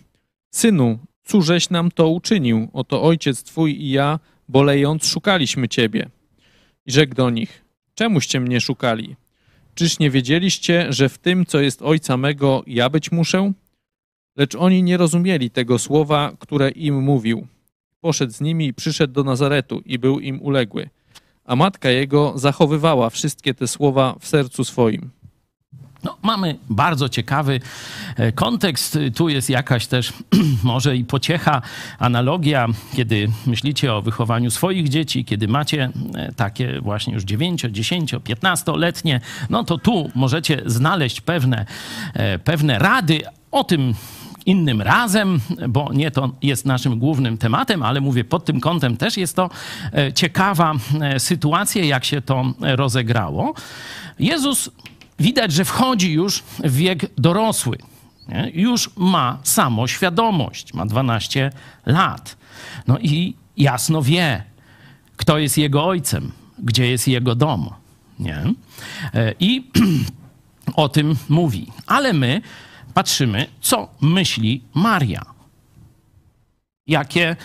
synu, cóżeś nam to uczynił? Oto ojciec twój i ja, bolejąc, szukaliśmy ciebie. I rzekł do nich, czemuście mnie szukali? Czyż nie wiedzieliście, że w tym, co jest ojca mego, ja być muszę? Lecz oni nie rozumieli tego słowa, które im mówił poszedł z nimi i przyszedł do Nazaretu i był im uległy. A matka jego zachowywała wszystkie te słowa w sercu swoim. No, mamy bardzo ciekawy e, kontekst. Tu jest jakaś też *clears throat* może i pociecha, analogia, kiedy myślicie o wychowaniu swoich dzieci, kiedy macie e, takie właśnie już 9, 10, 15-letnie, no to tu możecie znaleźć pewne, e, pewne rady. O tym innym razem, bo nie to jest naszym głównym tematem, ale mówię, pod tym kątem też jest to ciekawa sytuacja, jak się to rozegrało. Jezus widać, że wchodzi już w wiek dorosły. Nie? Już ma samoświadomość, ma 12 lat. No i jasno wie, kto jest jego ojcem, gdzie jest jego dom. Nie? E, I *clears throat* o tym mówi. Ale my patrzymy, co myśli Maria. Jakie,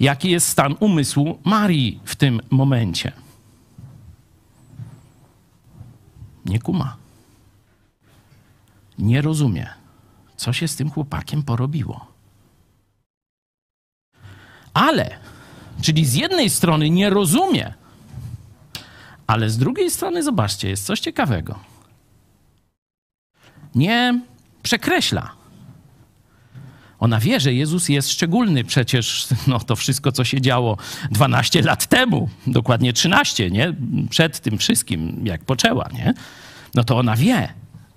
jaki jest stan umysłu Marii w tym momencie? Nie kuma. Nie rozumie, co się z tym chłopakiem porobiło. Ale, czyli z jednej strony nie rozumie, ale z drugiej strony, zobaczcie, jest coś ciekawego. Nie przekreśla. Ona wie, że Jezus jest szczególny. Przecież no, to wszystko, co się działo 12 lat temu, dokładnie 13, nie? Przed tym wszystkim, jak poczęła, nie? No to ona wie,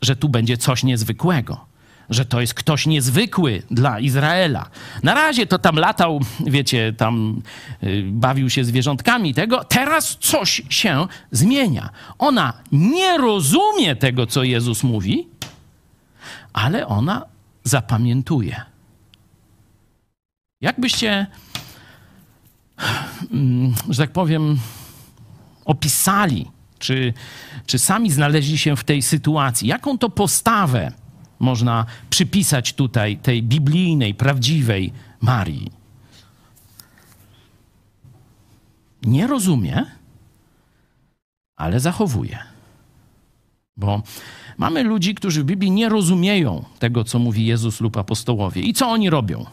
że tu będzie coś niezwykłego. Że to jest ktoś niezwykły dla Izraela. Na razie to tam latał, wiecie, tam y, bawił się zwierzątkami tego. Teraz coś się zmienia. Ona nie rozumie tego, co Jezus mówi, ale ona zapamiętuje. Jakbyście, mm, że tak powiem, opisali, czy, czy sami znaleźli się w tej sytuacji, jaką to postawę można przypisać tutaj tej biblijnej, prawdziwej Marii? Nie rozumie, ale zachowuje. Bo Mamy ludzi, którzy w Biblii nie rozumieją tego, co mówi Jezus lub apostołowie. I co oni robią?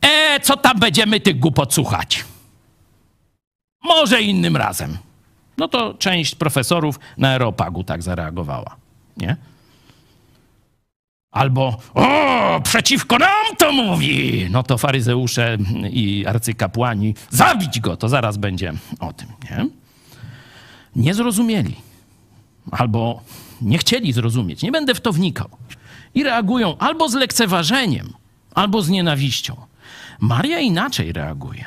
E, co tam będziemy tych głupot słuchać? Może innym razem. No to część profesorów na Aeropagu tak zareagowała, nie? Albo, o, przeciwko nam to mówi! No to faryzeusze i arcykapłani, zabić go, to zaraz będzie o tym, nie? Nie zrozumieli. Albo nie chcieli zrozumieć, nie będę w to wnikał. I reagują albo z lekceważeniem, albo z nienawiścią. Maria inaczej reaguje.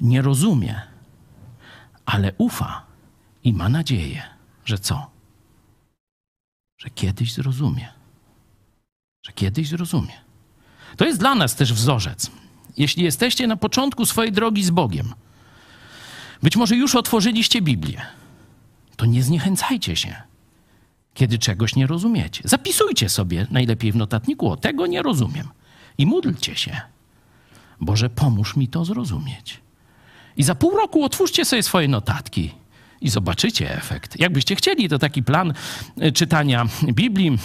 Nie rozumie, ale ufa i ma nadzieję, że co? Że kiedyś zrozumie. Że kiedyś zrozumie. To jest dla nas też wzorzec. Jeśli jesteście na początku swojej drogi z Bogiem, być może już otworzyliście Biblię to nie zniechęcajcie się, kiedy czegoś nie rozumiecie. Zapisujcie sobie najlepiej w notatniku, o tego nie rozumiem. I módlcie się. Boże, pomóż mi to zrozumieć. I za pół roku otwórzcie sobie swoje notatki i zobaczycie efekt. Jakbyście chcieli, to taki plan e, czytania Biblii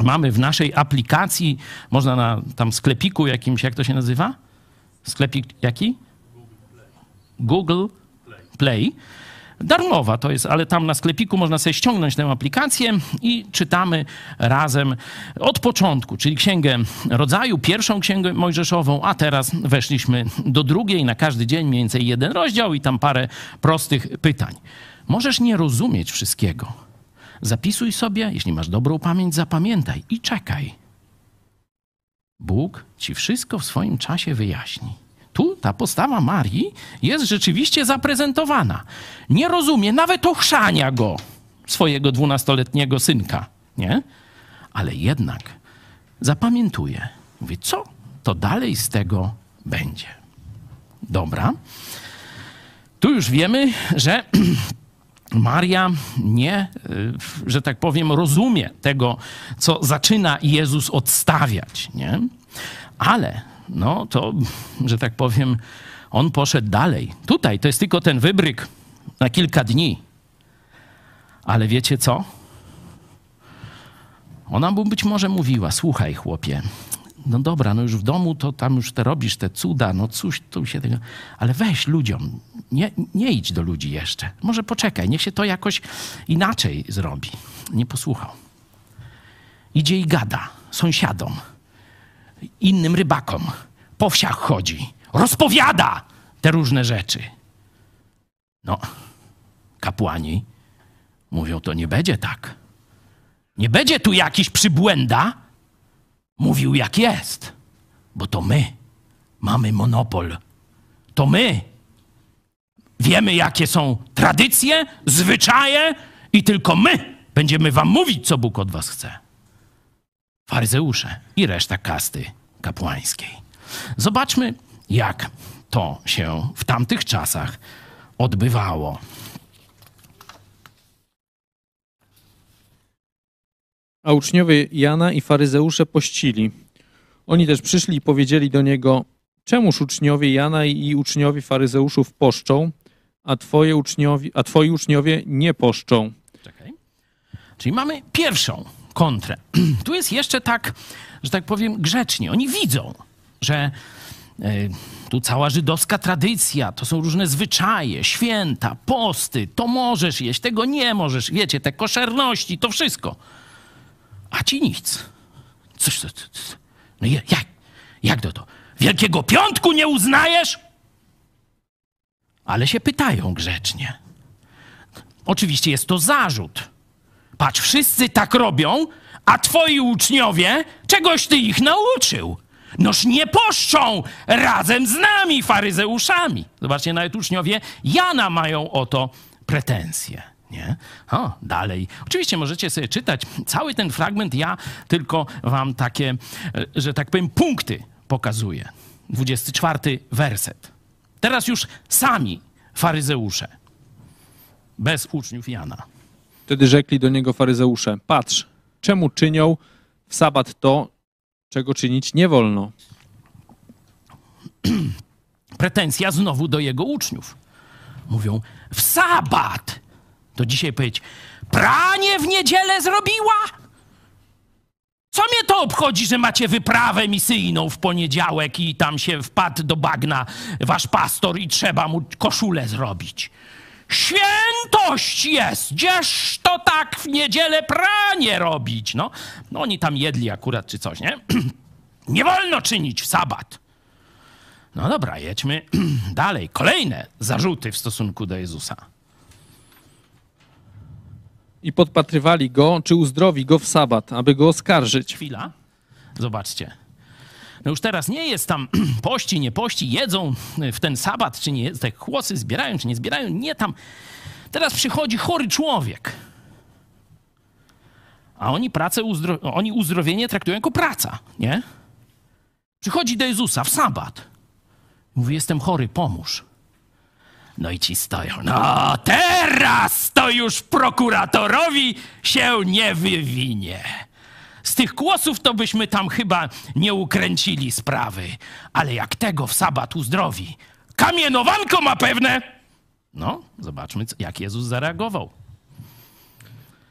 mamy w naszej aplikacji, można na tam sklepiku jakimś, jak to się nazywa? Sklepik jaki? Google Play darmowa to jest, ale tam na sklepiku można sobie ściągnąć tę aplikację i czytamy razem od początku, czyli księgę rodzaju, pierwszą księgę mojżeszową, a teraz weszliśmy do drugiej, na każdy dzień mniej więcej jeden rozdział i tam parę prostych pytań. Możesz nie rozumieć wszystkiego. Zapisuj sobie, jeśli masz dobrą pamięć, zapamiętaj i czekaj. Bóg ci wszystko w swoim czasie wyjaśni. Ta postawa Marii jest rzeczywiście zaprezentowana. Nie rozumie nawet ochrzania go, swojego dwunastoletniego synka, nie? Ale jednak zapamiętuje. Mówi, co to dalej z tego będzie? Dobra. Tu już wiemy, że *clears throat* Maria nie, że tak powiem, rozumie tego, co zaczyna Jezus odstawiać, nie? Ale no to, że tak powiem, on poszedł dalej. Tutaj to jest tylko ten wybryk na kilka dni. Ale wiecie co? Ona mu być może mówiła: Słuchaj, chłopie, no dobra, no już w domu to tam już te robisz te cuda, no cóż tu się tego... Ale weź ludziom, nie, nie idź do ludzi jeszcze. Może poczekaj, niech się to jakoś inaczej zrobi. Nie posłuchał. Idzie i gada sąsiadom, innym rybakom, po wsiach chodzi, rozpowiada te różne rzeczy. No, kapłani mówią, to nie będzie tak. Nie będzie tu jakiś przybłęda, mówił jak jest, bo to my mamy monopol. To my wiemy, jakie są tradycje, zwyczaje i tylko my będziemy wam mówić, co Bóg od was chce. Faryzeusze i reszta kasty kapłańskiej. Zobaczmy, jak to się w tamtych czasach odbywało. A uczniowie Jana i faryzeusze pościli. Oni też przyszli i powiedzieli do niego: Czemuż uczniowie Jana i uczniowie faryzeuszów poszczą, a, twoje uczniowie, a twoi uczniowie nie poszczą? Czekaj. Czyli mamy pierwszą kontrę. *clears throat* Tu jest jeszcze tak, że tak powiem, grzecznie. Oni widzą, że y, tu cała żydowska tradycja, to są różne zwyczaje, święta, posty, to możesz jeść, tego nie możesz, wiecie, te koszerności, to wszystko. A ci nic. Coś to. to- to- No jak? Jak to to? Wielkiego Piątku nie uznajesz? Ale się pytają grzecznie. Oczywiście jest to zarzut. Patrz, wszyscy tak robią, a twoi uczniowie, czegoś ty ich nauczył. Noż nie poszczą razem z nami, faryzeuszami. Zobaczcie, nawet uczniowie Jana mają o to pretensje. Nie? O, dalej. Oczywiście możecie sobie czytać cały ten fragment. Ja tylko wam takie, e, że tak powiem, punkty pokazuję. 24 werset. Teraz już sami faryzeusze, bez uczniów Jana. Wtedy rzekli do niego faryzeusze: Patrz, czemu czynią w sabat to, czego czynić nie wolno? *clears throat* pretensja znowu do jego uczniów. Mówią, w sabat. To dzisiaj powiedzieć, pranie w niedzielę zrobiła? Co mnie to obchodzi, że macie wyprawę misyjną w poniedziałek i tam się wpadł do bagna wasz pastor i trzeba mu koszulę zrobić? Świętość jest! Gdzież to tak w niedzielę pranie robić? No, no oni tam jedli akurat czy coś, nie? *clears throat* nie wolno czynić w sabat. No dobra, jedźmy *clears throat* dalej. Kolejne zarzuty w stosunku do Jezusa. I podpatrywali go, czy uzdrowi go w sabat, aby go oskarżyć. Chwila. Zobaczcie. No już teraz nie jest tam *clears throat* pości, nie pości, jedzą w ten sabat, czy nie, te chłosy zbierają, czy nie zbierają. Nie tam. Teraz przychodzi chory człowiek. A oni pracę, uzdro... oni uzdrowienie traktują jako praca, nie? Przychodzi do Jezusa w sabat. Mówi, jestem chory, pomóż. No i ci stoją. No teraz to już prokuratorowi się nie wywinie. Z tych głosów to byśmy tam chyba nie ukręcili sprawy. Ale jak tego w sabat uzdrowi, kamienowanko ma pewne. No, zobaczmy, jak Jezus zareagował.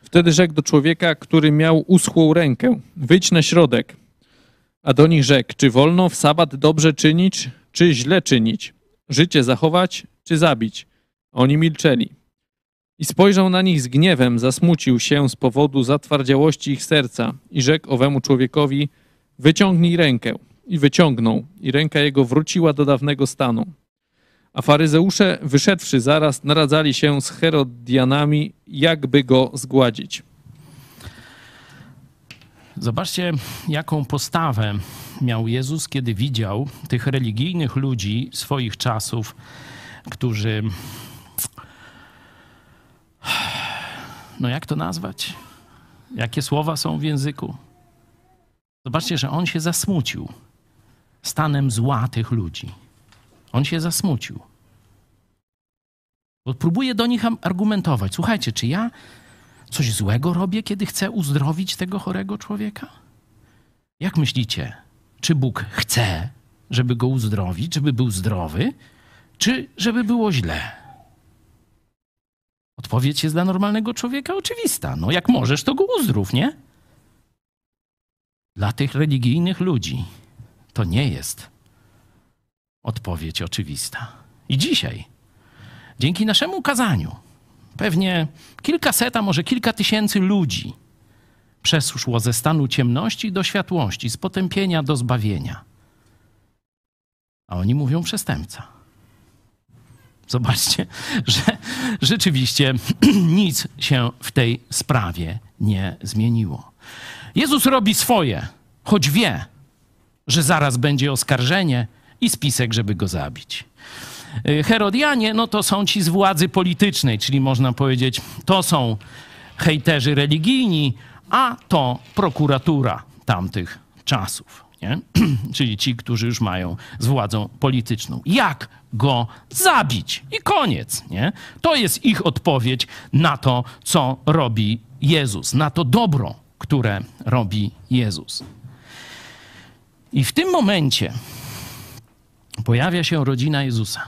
Wtedy rzekł do człowieka, który miał uschłą rękę: Wyjdź na środek. A do nich rzekł: Czy wolno w sabat dobrze czynić, czy źle czynić? Życie zachować, czy zabić? Oni milczeli. I spojrzał na nich z gniewem, zasmucił się z powodu zatwardziałości ich serca i rzekł owemu człowiekowi: Wyciągnij rękę. I wyciągnął, i ręka jego wróciła do dawnego stanu. A faryzeusze, wyszedłszy zaraz, naradzali się z Herodianami, jakby go zgładzić. Zobaczcie, jaką postawę miał Jezus, kiedy widział tych religijnych ludzi swoich czasów, którzy. *sighs* No, jak to nazwać? Jakie słowa są w języku? Zobaczcie, że on się zasmucił stanem zła tych ludzi. On się zasmucił. Bo próbuje do nich argumentować. Słuchajcie, czy ja coś złego robię, kiedy chcę uzdrowić tego chorego człowieka? Jak myślicie, czy Bóg chce, żeby go uzdrowić, żeby był zdrowy, czy żeby było źle? Odpowiedź jest dla normalnego człowieka oczywista. No, jak możesz, to go uzdrów, nie? Dla tych religijnych ludzi to nie jest odpowiedź oczywista. I dzisiaj, dzięki naszemu kazaniu, pewnie kilkaset, a może kilka tysięcy ludzi przeszło ze stanu ciemności do światłości, z potępienia do zbawienia. A oni mówią przestępca. Zobaczcie, *laughs* że rzeczywiście *clears throat* nic się w tej sprawie nie zmieniło. Jezus robi swoje, choć wie, że zaraz będzie oskarżenie i spisek, żeby go zabić. Y, Herodianie, no to są ci z władzy politycznej, czyli można powiedzieć, to są hejterzy religijni, a to prokuratura tamtych czasów. Nie? *clears throat* czyli ci, którzy już mają z władzą polityczną. Jak go zabić? I koniec. Nie? To jest ich odpowiedź na to, co robi Jezus, na to dobro, które robi Jezus. I w tym momencie pojawia się rodzina Jezusa.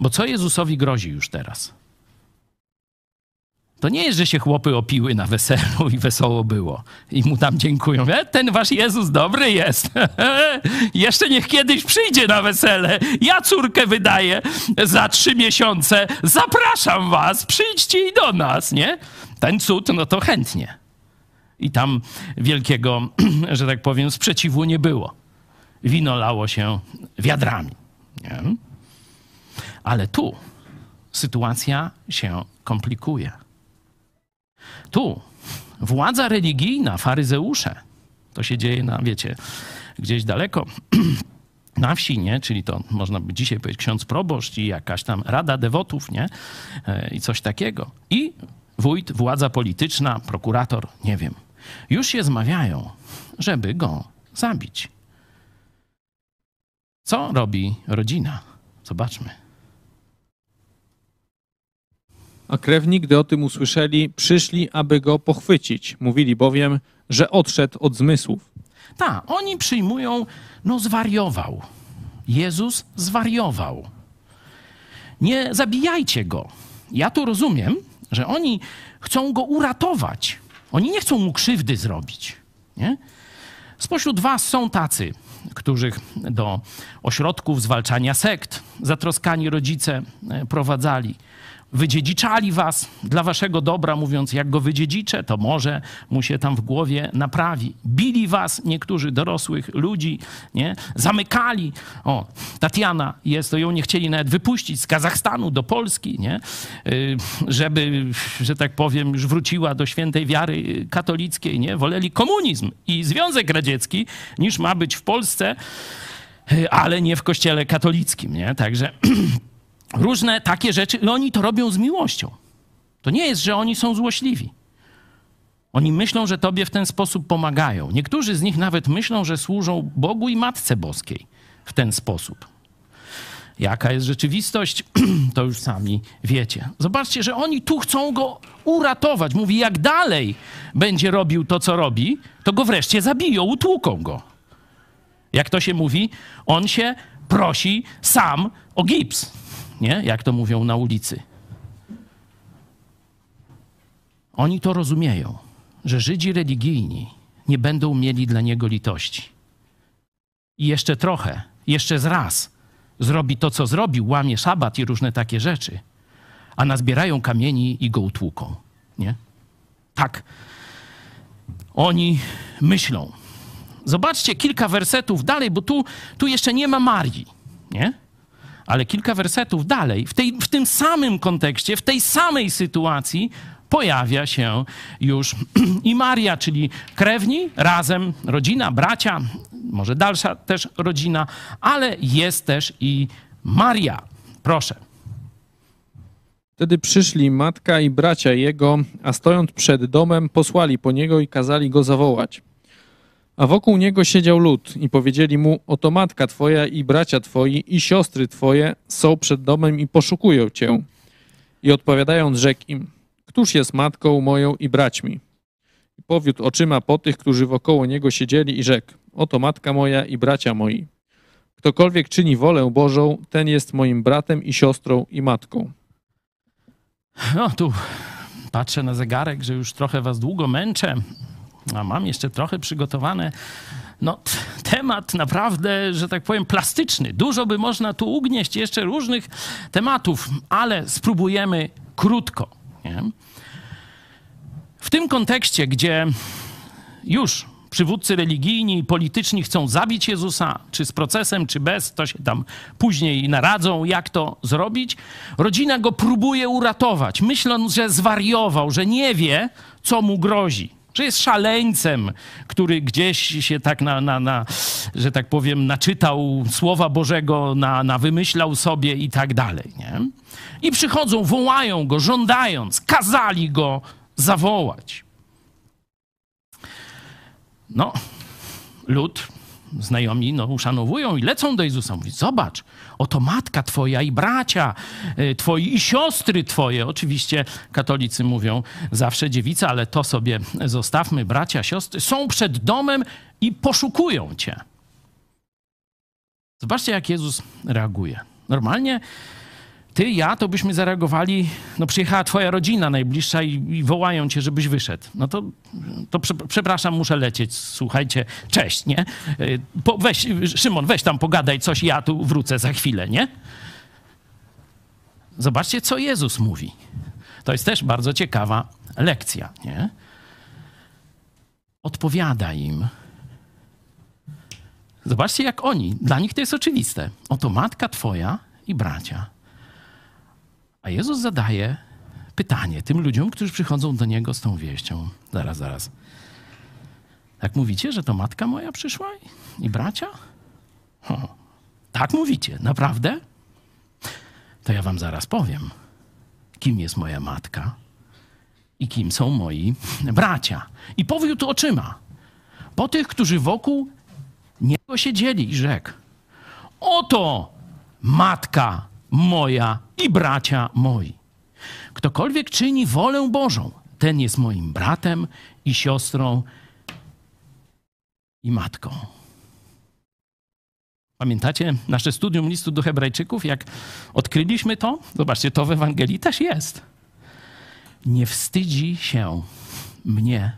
Bo co Jezusowi grozi już teraz? To nie jest, że się chłopy opiły na weselu i wesoło było. I mu tam dziękują. E, ten wasz Jezus dobry jest. *laughs* Jeszcze niech kiedyś przyjdzie na wesele. Ja córkę wydaję za trzy miesiące. Zapraszam was, przyjdźcie i do nas, nie? Ten cud, no to chętnie. I tam wielkiego, *clears throat* że tak powiem, sprzeciwu nie było. Wino lało się wiadrami. Nie? Ale tu sytuacja się komplikuje. Tu władza religijna, faryzeusze, to się dzieje na, wiecie, gdzieś daleko, *clears throat* na wsi, nie? Czyli to można by dzisiaj powiedzieć ksiądz proboszcz i jakaś tam rada dewotów, nie? E, I coś takiego. I wójt, władza polityczna, prokurator, nie wiem. Już się zmawiają, żeby go zabić. Co robi rodzina? Zobaczmy. A krewni, gdy o tym usłyszeli, przyszli, aby go pochwycić. Mówili bowiem, że odszedł od zmysłów. Tak, oni przyjmują, no zwariował. Jezus zwariował. Nie zabijajcie go. Ja tu rozumiem, że oni chcą go uratować. Oni nie chcą mu krzywdy zrobić. Nie? Spośród was są tacy, których do ośrodków zwalczania sekt zatroskani rodzice e, prowadzali wydziedziczali was dla waszego dobra, mówiąc, jak go wydziedziczę, to może mu się tam w głowie naprawi. Bili was niektórzy dorosłych ludzi, nie? Zamykali. O, Tatiana jest, to ją nie chcieli nawet wypuścić z Kazachstanu do Polski, nie? Y, żeby, że tak powiem, już wróciła do świętej wiary katolickiej, nie? Woleli komunizm i Związek Radziecki, niż ma być w Polsce, y, ale nie w kościele katolickim, nie? Także *clears throat* różne takie rzeczy i oni to robią z miłością. To nie jest, że oni są złośliwi. Oni myślą, że tobie w ten sposób pomagają. Niektórzy z nich nawet myślą, że służą Bogu i Matce Boskiej w ten sposób. Jaka jest rzeczywistość, *clears throat* to już sami wiecie. Zobaczcie, że oni tu chcą go uratować. Mówi, jak dalej będzie robił to, co robi, to go wreszcie zabiją, utłuką go. Jak to się mówi, on się prosi sam o gips nie? Jak to mówią na ulicy. Oni to rozumieją, że Żydzi religijni nie będą mieli dla niego litości. I jeszcze trochę, jeszcze z raz zrobi to, co zrobił, łamie szabat i różne takie rzeczy, a nazbierają kamieni i go utłuką. Nie? Tak. Oni myślą. Zobaczcie kilka wersetów dalej, bo tu, tu jeszcze nie ma Marii. Nie? Ale kilka wersetów dalej, w, tej, w tym samym kontekście, w tej samej sytuacji pojawia się już *clears throat* i Maria, czyli krewni, razem rodzina, bracia, może dalsza też rodzina, ale jest też i Maria. Proszę. Wtedy przyszli matka i bracia jego, a stojąc przed domem, posłali po niego i kazali go zawołać. A wokół niego siedział lud i powiedzieli mu, oto matka twoja i bracia twoi i siostry twoje są przed domem i poszukują cię. I odpowiadając rzekł im, któż jest matką moją i braćmi? I powiódł oczyma po tych, którzy wokoło niego siedzieli i rzekł, oto matka moja i bracia moi. Ktokolwiek czyni wolę Bożą, ten jest moim bratem i siostrą i matką. No tu patrzę na zegarek, że już trochę was długo męczę a mam jeszcze trochę przygotowane No, temat naprawdę, że tak powiem, plastyczny. Dużo by można tu ugnieść jeszcze różnych tematów, ale spróbujemy krótko. Nie? W tym kontekście, gdzie już przywódcy religijni i polityczni chcą zabić Jezusa, czy z procesem, czy bez, to się tam później naradzą, jak to zrobić. Rodzina go próbuje uratować, myśląc, że zwariował, że nie wie, co mu grozi. Że jest szaleńcem, który gdzieś się tak na, na, na że tak powiem, naczytał Słowa Bożego, na, na wymyślał sobie i tak dalej. Nie? I przychodzą, wołają go, żądając, kazali go zawołać. No, lud, znajomi, no, uszanowują i lecą do Jezusa. Mówi, zobacz, oto matka twoja i bracia y, twoi i siostry twoje. Oczywiście katolicy mówią zawsze dziewica, ale to sobie zostawmy. Bracia, siostry są przed domem i poszukują cię. Zobaczcie, jak Jezus reaguje. Normalnie ty, ja, to byśmy zareagowali, no przyjechała twoja rodzina najbliższa i, i wołają cię, żebyś wyszedł. No to, to prze, przepraszam, muszę lecieć, słuchajcie, cześć, nie? Y, Po, weź, Szymon, weź tam pogadaj coś, ja tu wrócę za chwilę, nie? Zobaczcie, co Jezus mówi. To jest też bardzo ciekawa lekcja, nie? Odpowiada im. Zobaczcie, jak oni, dla nich to jest oczywiste. Oto matka twoja i bracia. A Jezus zadaje pytanie tym ludziom, którzy przychodzą do Niego z tą wieścią. Zaraz, zaraz. Tak mówicie, że to matka moja przyszła i bracia? Ho, tak mówicie, naprawdę? To ja wam zaraz powiem, kim jest moja matka i kim są moi bracia. I powiódł oczyma po tych, którzy wokół niego siedzieli i rzekł: Oto matka moja i bracia moi. Ktokolwiek czyni wolę Bożą, ten jest moim bratem i siostrą i matką. Pamiętacie nasze studium listu do Hebrajczyków? Jak odkryliśmy to? Zobaczcie, to w Ewangelii też jest. Nie wstydzi się mnie,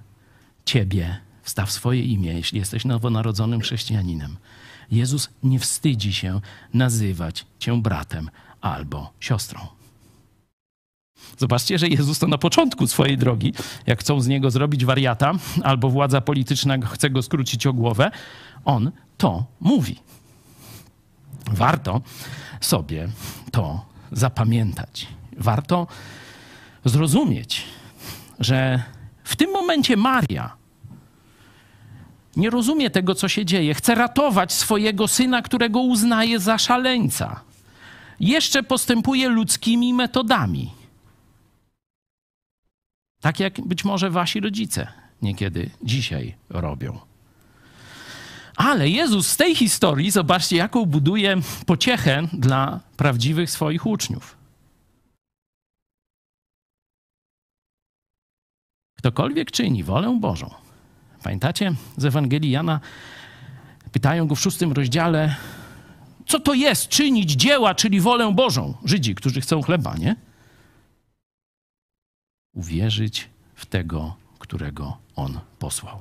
ciebie, wstaw swoje imię, jeśli jesteś nowonarodzonym chrześcijaninem. Jezus nie wstydzi się nazywać cię bratem albo siostrą. Zobaczcie, że Jezus to na początku swojej drogi, jak chcą z niego zrobić wariata, albo władza polityczna chce go skrócić o głowę, on to mówi. Warto sobie to zapamiętać. Warto zrozumieć, że w tym momencie Maria nie rozumie tego, co się dzieje. Chce ratować swojego syna, którego uznaje za szaleńca. Jeszcze postępuje ludzkimi metodami. Tak jak być może wasi rodzice niekiedy dzisiaj robią. Ale Jezus z tej historii, zobaczcie, jaką buduje pociechę dla prawdziwych swoich uczniów. Ktokolwiek czyni wolę Bożą. Pamiętacie z Ewangelii Jana? Pytają go w szóstym rozdziale, co to jest czynić dzieła, czyli wolę Bożą. Żydzi, którzy chcą chleba, nie? Uwierzyć w tego, którego On posłał.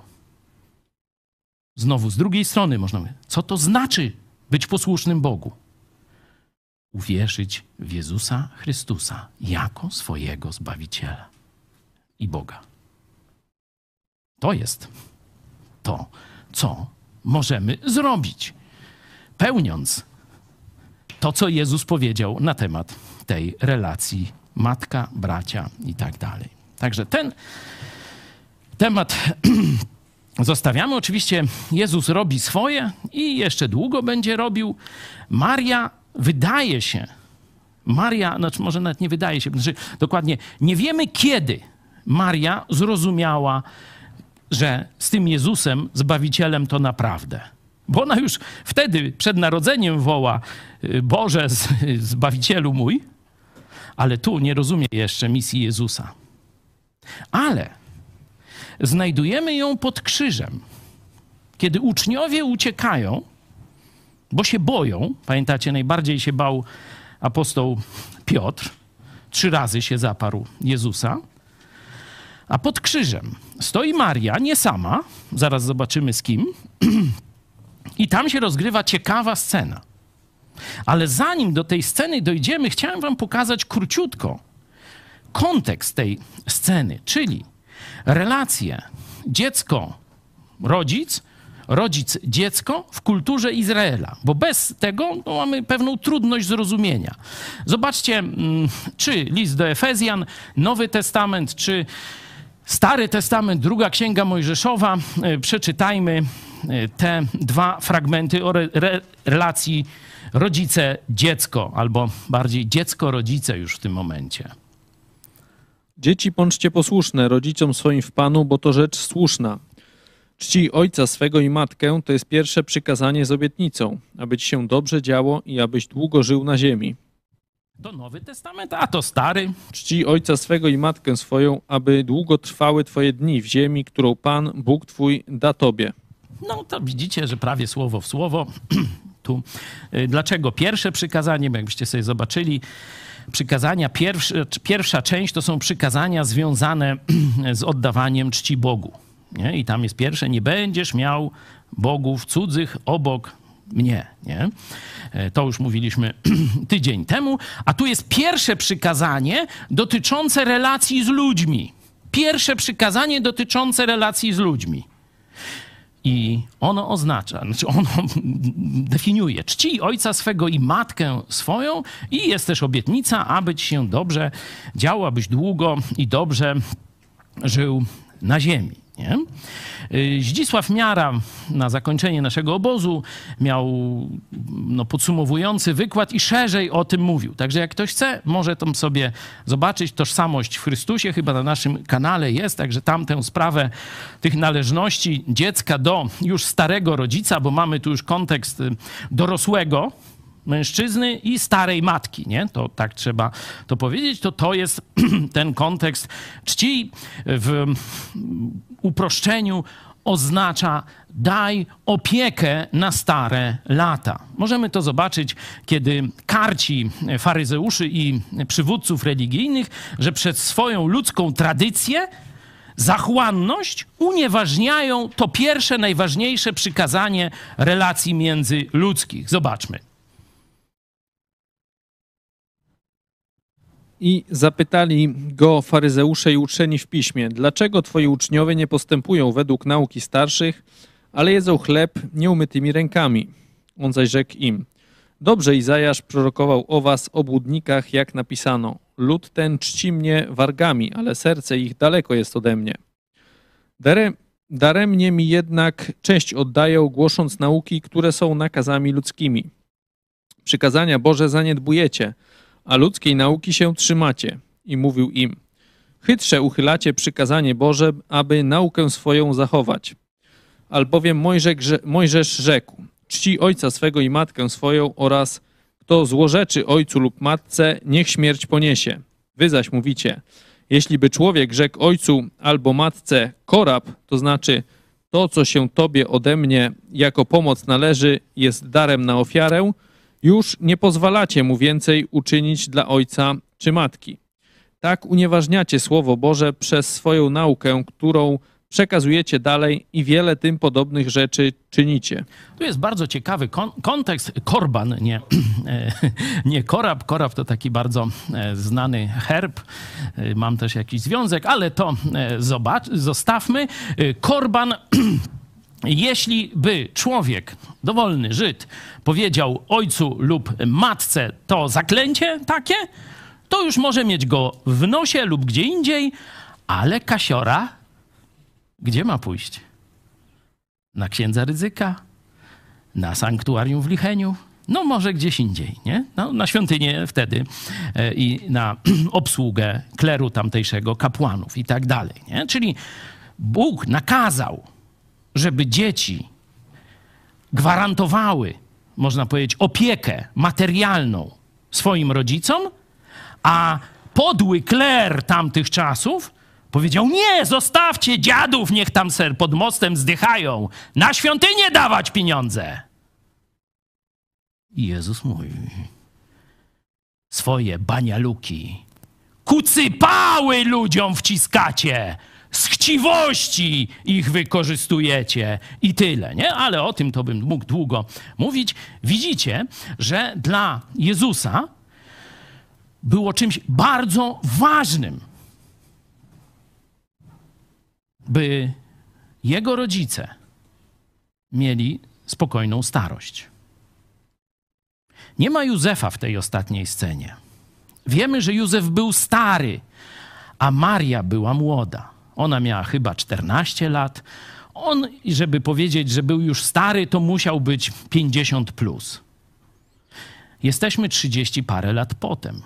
Znowu z drugiej strony można mówić, co to znaczy być posłusznym Bogu? Uwierzyć w Jezusa Chrystusa jako swojego Zbawiciela i Boga. To jest to, co możemy zrobić, pełniąc to, co Jezus powiedział na temat tej relacji matka, bracia i tak dalej. Także ten temat *clears throat* zostawiamy. Oczywiście Jezus robi swoje i jeszcze długo będzie robił. Maria wydaje się, Maria, znaczy może nawet nie wydaje się, znaczy dokładnie nie wiemy kiedy Maria zrozumiała, że z tym Jezusem, Zbawicielem to naprawdę. Bo ona już wtedy przed narodzeniem woła Boże, *laughs* Zbawicielu mój, ale tu nie rozumie jeszcze misji Jezusa. Ale znajdujemy ją pod krzyżem. Kiedy uczniowie uciekają, bo się boją, pamiętacie, najbardziej się bał apostoł Piotr, trzy razy się zaparł Jezusa, a pod krzyżem stoi Maria, nie sama, zaraz zobaczymy z kim, *clears throat* I tam się rozgrywa ciekawa scena. Ale zanim do tej sceny dojdziemy, chciałem Wam pokazać króciutko kontekst tej sceny, czyli relacje dziecko-rodzic, rodzic-dziecko w kulturze Izraela, bo bez tego no, mamy pewną trudność zrozumienia. Zobaczcie, mm, czy list do Efezjan, Nowy Testament, czy Stary Testament, druga księga Mojżeszowa, e, przeczytajmy e, te dwa fragmenty o re, re, relacji rodzice-dziecko, albo bardziej dziecko-rodzice już w tym momencie. Dzieci bądźcie posłuszne rodzicom swoim w Panu, bo to rzecz słuszna. Czci ojca swego i matkę to jest pierwsze przykazanie z obietnicą, aby ci się dobrze działo i abyś długo żył na ziemi. To Nowy Testament, a to Stary. Czci ojca swego i matkę swoją, aby długo trwały twoje dni w ziemi, którą Pan, Bóg twój, da tobie. No to widzicie, że prawie słowo w słowo. *clears throat* tu. Y, Dlaczego pierwsze przykazanie, bo jakbyście sobie zobaczyli, przykazania, pierwsze, pierwsza część to są przykazania związane *clears throat* z oddawaniem czci Bogu. Nie? I tam jest pierwsze, nie będziesz miał bogów cudzych obok mnie. Nie? E, To już mówiliśmy *clears throat* tydzień temu. A tu jest pierwsze przykazanie dotyczące relacji z ludźmi. Pierwsze przykazanie dotyczące relacji z ludźmi. I ono oznacza, znaczy ono *laughs* definiuje czci ojca swego i matkę swoją i jest też obietnica, aby ci się dobrze działo, abyś długo i dobrze żył na ziemi. Nie? Y, Zdzisław Miara na zakończenie naszego obozu miał no, podsumowujący wykład i szerzej o tym mówił. Także jak ktoś chce, może tam sobie zobaczyć tożsamość w Chrystusie, chyba na naszym kanale jest, także tam tę sprawę tych należności dziecka do już starego rodzica, bo mamy tu już kontekst y, dorosłego, mężczyzny i starej matki, nie? To tak trzeba to powiedzieć. To to jest *clears throat* ten kontekst czci w uproszczeniu oznacza daj opiekę na stare lata. Możemy to zobaczyć, kiedy karci faryzeuszy i przywódców religijnych, że przez swoją ludzką tradycję zachłanność unieważniają to pierwsze, najważniejsze przykazanie relacji międzyludzkich. Zobaczmy. I zapytali go faryzeusze i uczeni w piśmie, dlaczego twoi uczniowie nie postępują według nauki starszych, ale jedzą chleb nieumytymi rękami? On zaś rzekł im, dobrze Izajasz prorokował o was, obłudnikach, jak napisano, lud ten czci mnie wargami, ale serce ich daleko jest ode mnie. Dare, daremnie mi jednak cześć oddają, głosząc nauki, które są nakazami ludzkimi. Przykazania Boże zaniedbujecie, a ludzkiej nauki się trzymacie. I mówił im, chytrze uchylacie przykazanie Boże, aby naukę swoją zachować. Albowiem Mojżesz rzekł, czci ojca swego i matkę swoją oraz kto złorzeczy ojcu lub matce, niech śmierć poniesie. Wy zaś mówicie, jeśli by człowiek rzekł ojcu albo matce korab, to znaczy to, co się tobie ode mnie jako pomoc należy, jest darem na ofiarę, już nie pozwalacie mu więcej uczynić dla ojca czy matki. Tak unieważniacie Słowo Boże przez swoją naukę, którą przekazujecie dalej i wiele tym podobnych rzeczy czynicie. Tu jest bardzo ciekawy kon kontekst. Korban, nie, *clears throat* nie korab. Korab to taki bardzo e, znany herb. E, Mam też jakiś związek, ale to e, zostawmy. Korban *clears throat* jeśli by człowiek, dowolny Żyd, powiedział ojcu lub matce to zaklęcie takie, to już może mieć go w nosie lub gdzie indziej, ale kasiora gdzie ma pójść? Na księdza ryzyka? Na sanktuarium w Licheniu? No może gdzieś indziej, nie? No, na świątynię wtedy e, i na *clears throat* obsługę kleru tamtejszego, kapłanów i tak dalej, nie? Czyli Bóg nakazał, żeby dzieci gwarantowały, można powiedzieć, opiekę materialną swoim rodzicom, a podły kler tamtych czasów powiedział: Nie, zostawcie dziadów, niech tam ser pod mostem zdychają. Na świątynię dawać pieniądze. I Jezus mówi: Swoje banialuki, kucypały ludziom wciskacie z chciwości ich wykorzystujecie i tyle, nie? Ale o tym to bym mógł długo mówić. Widzicie, że dla Jezusa było czymś bardzo ważnym, by jego rodzice mieli spokojną starość. Nie ma Józefa w tej ostatniej scenie. Wiemy, że Józef był stary, a Maria była młoda. Ona miała chyba 14 lat. On, żeby powiedzieć, że był już stary, to musiał być 50 plus. Jesteśmy 30 parę lat potem.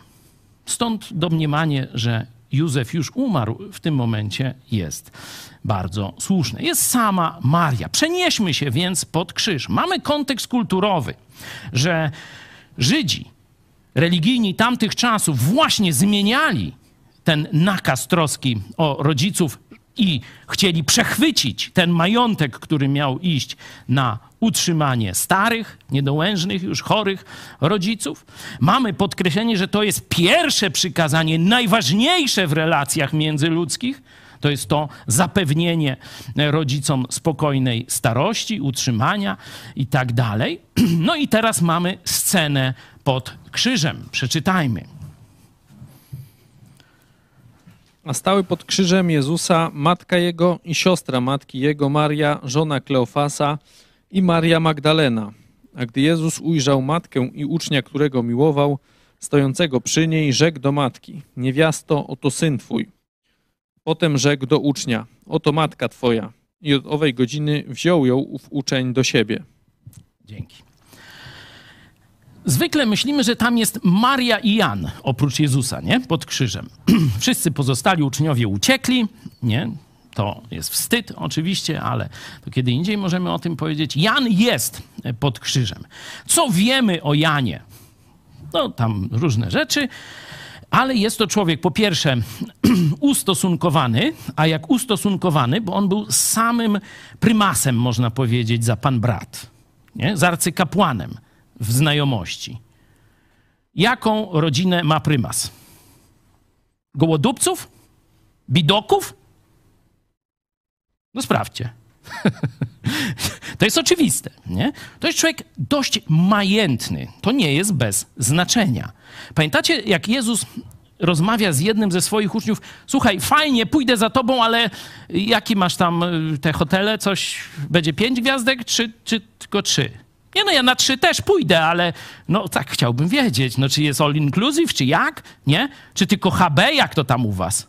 Stąd domniemanie, że Józef już umarł w tym momencie jest bardzo słuszne. Jest sama Maria. Przenieśmy się więc pod krzyż. Mamy kontekst kulturowy, że Żydzi religijni tamtych czasów właśnie zmieniali ten nakaz troski o rodziców i chcieli przechwycić ten majątek, który miał iść na utrzymanie starych, niedołężnych, już chorych rodziców. Mamy podkreślenie, że to jest pierwsze przykazanie, najważniejsze w relacjach międzyludzkich. To jest to zapewnienie rodzicom spokojnej starości, utrzymania i tak dalej. *clears throat* No i teraz mamy scenę pod krzyżem. Przeczytajmy. A stały pod krzyżem Jezusa matka jego i siostra matki jego, Maria, żona Kleofasa i Maria Magdalena. A gdy Jezus ujrzał matkę i ucznia, którego miłował, stojącego przy niej, rzekł do matki: Niewiasto, oto syn twój. Potem rzekł do ucznia: Oto matka twoja. I od owej godziny wziął ją ów uczeń do siebie. Dzięki. Zwykle myślimy, że tam jest Maria i Jan, oprócz Jezusa, nie? Pod krzyżem. *clears throat* Wszyscy pozostali uczniowie uciekli, nie? To jest wstyd oczywiście, ale to kiedy indziej możemy o tym powiedzieć. Jan jest pod krzyżem. Co wiemy o Janie? No, tam różne rzeczy, ale jest to człowiek po pierwsze *clears throat* ustosunkowany, a jak ustosunkowany, bo on był samym prymasem, można powiedzieć, za pan brat, nie? z arcykapłanem w znajomości. Jaką rodzinę ma prymas? Gołodupców? Bidoków? No sprawdźcie. *laughs* to jest oczywiste, nie? To jest człowiek dość majętny. To nie jest bez znaczenia. Pamiętacie, jak Jezus rozmawia z jednym ze swoich uczniów, słuchaj, fajnie, pójdę za tobą, ale jaki masz tam y, te hotele? Coś, będzie pięć gwiazdek, czy, czy tylko trzy? Nie no, ja na trzy też pójdę, ale no tak chciałbym wiedzieć, no czy jest all inclusive, czy jak, nie? Czy tylko HB, jak to tam u was?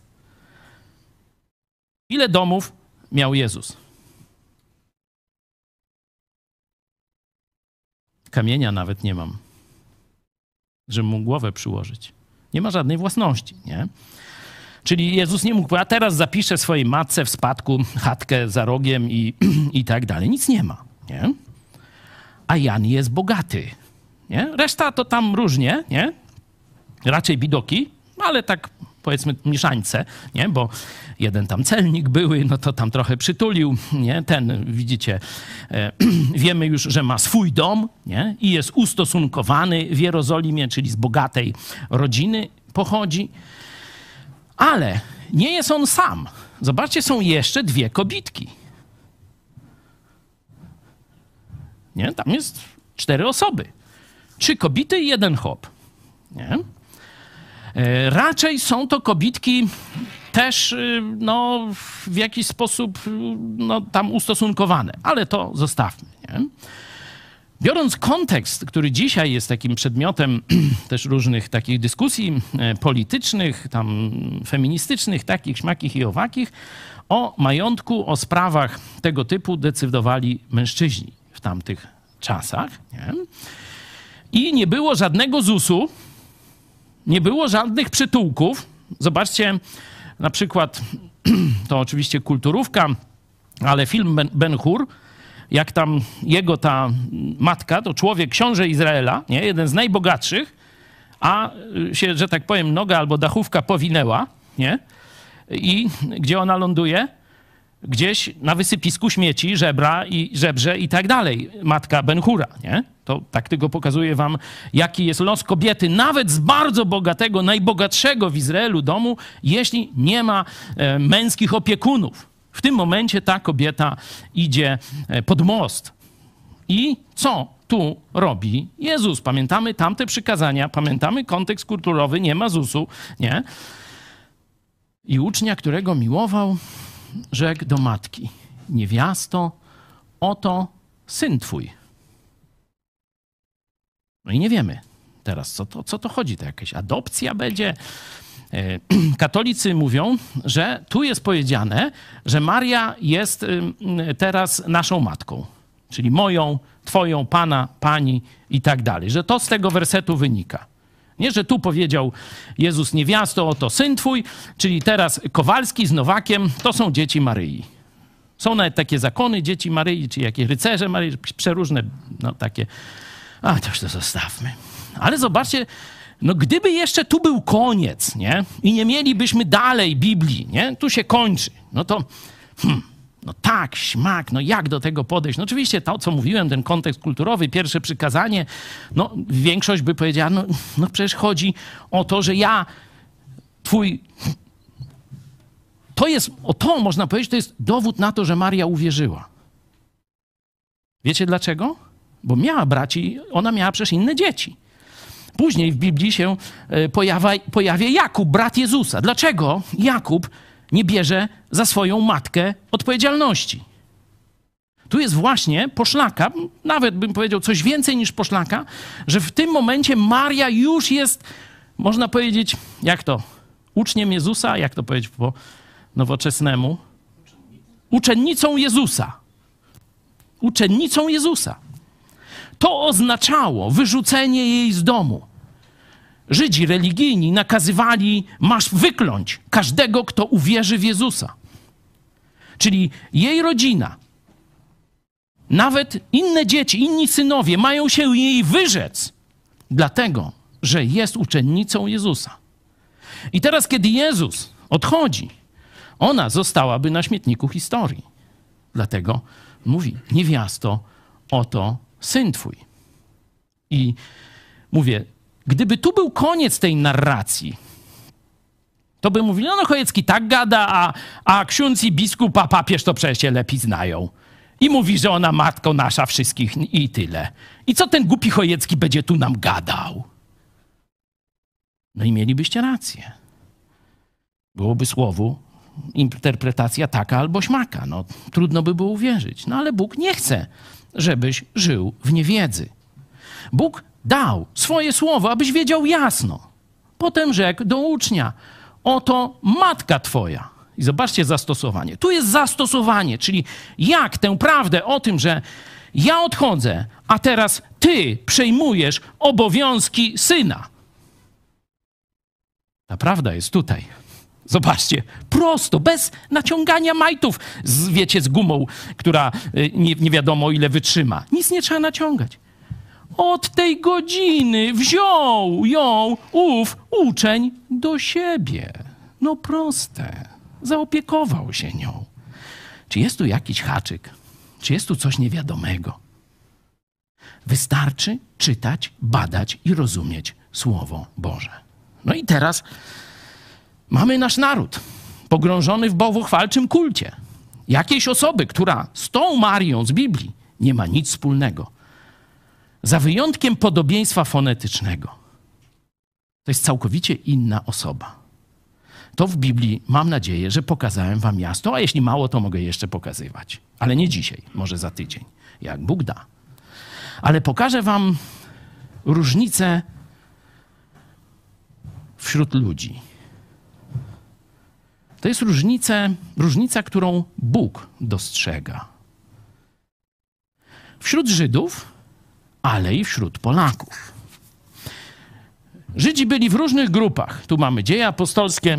Ile domów miał Jezus? Kamienia nawet nie mam, żeby mu głowę przyłożyć. Nie ma żadnej własności, nie? Czyli Jezus nie mógł, a teraz zapiszę swojej matce w spadku chatkę za rogiem i, *clears throat* i tak dalej. Nic nie ma, nie? A Jan jest bogaty, nie? Reszta to tam różnie, nie? Raczej bidoki, ale tak powiedzmy mieszańce, nie? Bo jeden tam celnik były, no to tam trochę przytulił, nie? Ten, widzicie, e, *clears throat* wiemy już, że ma swój dom, nie? I jest ustosunkowany w Jerozolimie, czyli z bogatej rodziny pochodzi. Ale nie jest on sam. Zobaczcie, są jeszcze dwie kobitki. Nie? Tam jest cztery osoby. Trzy kobity i jeden chłop. Nie? E, Raczej są to kobitki też y, no, w jakiś sposób y, no, tam ustosunkowane, ale to zostawmy. Nie? Biorąc kontekst, który dzisiaj jest takim przedmiotem *clears throat* też różnych takich dyskusji e, politycznych, tam feministycznych, takich, śmakich i owakich, o majątku, o sprawach tego typu decydowali mężczyźni w tamtych czasach. Nie? I nie było żadnego ZUS-u, nie było żadnych przytułków. Zobaczcie, na przykład, *clears throat* to oczywiście kulturówka, ale film Ben, ben Hur, jak tam jego ta matka, to człowiek, książę Izraela, nie? jeden z najbogatszych, a się, że tak powiem, noga albo dachówka powinęła, nie? I gdzie ona ląduje? Gdzieś na wysypisku śmieci, żebra i żebrze i tak dalej. Matka Benhura, nie? To tak tylko pokazuje wam, jaki jest los kobiety, nawet z bardzo bogatego, najbogatszego w Izraelu domu, jeśli nie ma e, męskich opiekunów. W tym momencie ta kobieta idzie e, pod most. I co tu robi Jezus? Pamiętamy tamte przykazania, pamiętamy kontekst kulturowy, nie ma ZUS-u, nie? I ucznia, którego miłował, rzekł do matki: Niewiasto, oto syn twój. No i nie wiemy teraz, co to, co to chodzi. To jakaś adopcja będzie? E, *clears throat* Katolicy mówią, że tu jest powiedziane, że Maria jest teraz naszą matką, czyli moją, twoją, pana, pani i tak dalej. Że to z tego wersetu wynika. Nie, że tu powiedział Jezus niewiasto, oto syn twój, czyli teraz Kowalski z Nowakiem, to są dzieci Maryi. Są nawet takie zakony dzieci Maryi, czy jakieś rycerze Maryi, przeróżne, no takie. A, to już to zostawmy. Ale zobaczcie, no gdyby jeszcze tu był koniec, nie? I nie mielibyśmy dalej Biblii, nie? Tu się kończy. No to, hmm, no tak, śmak, no jak do tego podejść? No oczywiście to, co mówiłem, ten kontekst kulturowy, pierwsze przykazanie, no większość by powiedziała, no, no przecież chodzi o to, że ja, twój... To jest, o to można powiedzieć, to jest dowód na to, że Maria uwierzyła. Wiecie dlaczego? Bo miała braci, ona miała przecież inne dzieci. Później w Biblii się e, pojawia, pojawia Jakub, brat Jezusa. Dlaczego Jakub nie bierze za swoją matkę odpowiedzialności? Tu jest właśnie poszlaka, nawet bym powiedział coś więcej niż poszlaka, że w tym momencie Maria już jest, można powiedzieć, jak to, uczniem Jezusa, jak to powiedzieć po nowoczesnemu? Uczennicą Jezusa. Uczennicą Jezusa. To oznaczało wyrzucenie jej z domu. Żydzi religijni nakazywali, masz wykląć każdego, kto uwierzy w Jezusa. Czyli jej rodzina, nawet inne dzieci, inni synowie mają się jej wyrzec, dlatego, że jest uczennicą Jezusa. I teraz, kiedy Jezus odchodzi, ona zostałaby na śmietniku historii. Dlatego mówi: Niewiasto, oto syn twój. I mówię, gdyby tu był koniec tej narracji, to by mówili, no, no Chojecki tak gada, a, a ksiądz i biskup, a papież to przecież się lepiej znają. I mówi, że ona matko nasza wszystkich i tyle. I co ten głupi Chojecki będzie tu nam gadał? No i mielibyście rację. Byłoby słowu interpretacja taka albo śmaka. No, trudno by było uwierzyć. No ale Bóg nie chce, żebyś żył w niewiedzy. Bóg dał swoje słowo, abyś wiedział jasno. Potem rzekł do ucznia: Oto matka twoja. I zobaczcie zastosowanie. Tu jest zastosowanie, czyli jak tę prawdę o tym, że ja odchodzę, a teraz ty przejmujesz obowiązki syna. Ta prawda jest tutaj. Zobaczcie, prosto, bez naciągania majtów, z, wiecie, z gumą, która y, nie, nie wiadomo ile wytrzyma. Nic nie trzeba naciągać. Od tej godziny wziął ją ów uczeń do siebie. No proste. Zaopiekował się nią. Czy jest tu jakiś haczyk? Czy jest tu coś niewiadomego? Wystarczy czytać, badać i rozumieć Słowo Boże. No i teraz mamy nasz naród pogrążony w bałwochwalczym kulcie. Jakiejś osoby, która z tą Marią z Biblii nie ma nic wspólnego. Za wyjątkiem podobieństwa fonetycznego. To jest całkowicie inna osoba. To w Biblii mam nadzieję, że pokazałem wam jasno, a jeśli mało, to mogę jeszcze pokazywać. Ale nie dzisiaj, może za tydzień, jak Bóg da. Ale pokażę wam różnicę wśród ludzi. To jest różnica, różnica, którą Bóg dostrzega. Wśród Żydów, ale i wśród Polaków. Żydzi byli w różnych grupach. Tu mamy dzieje apostolskie,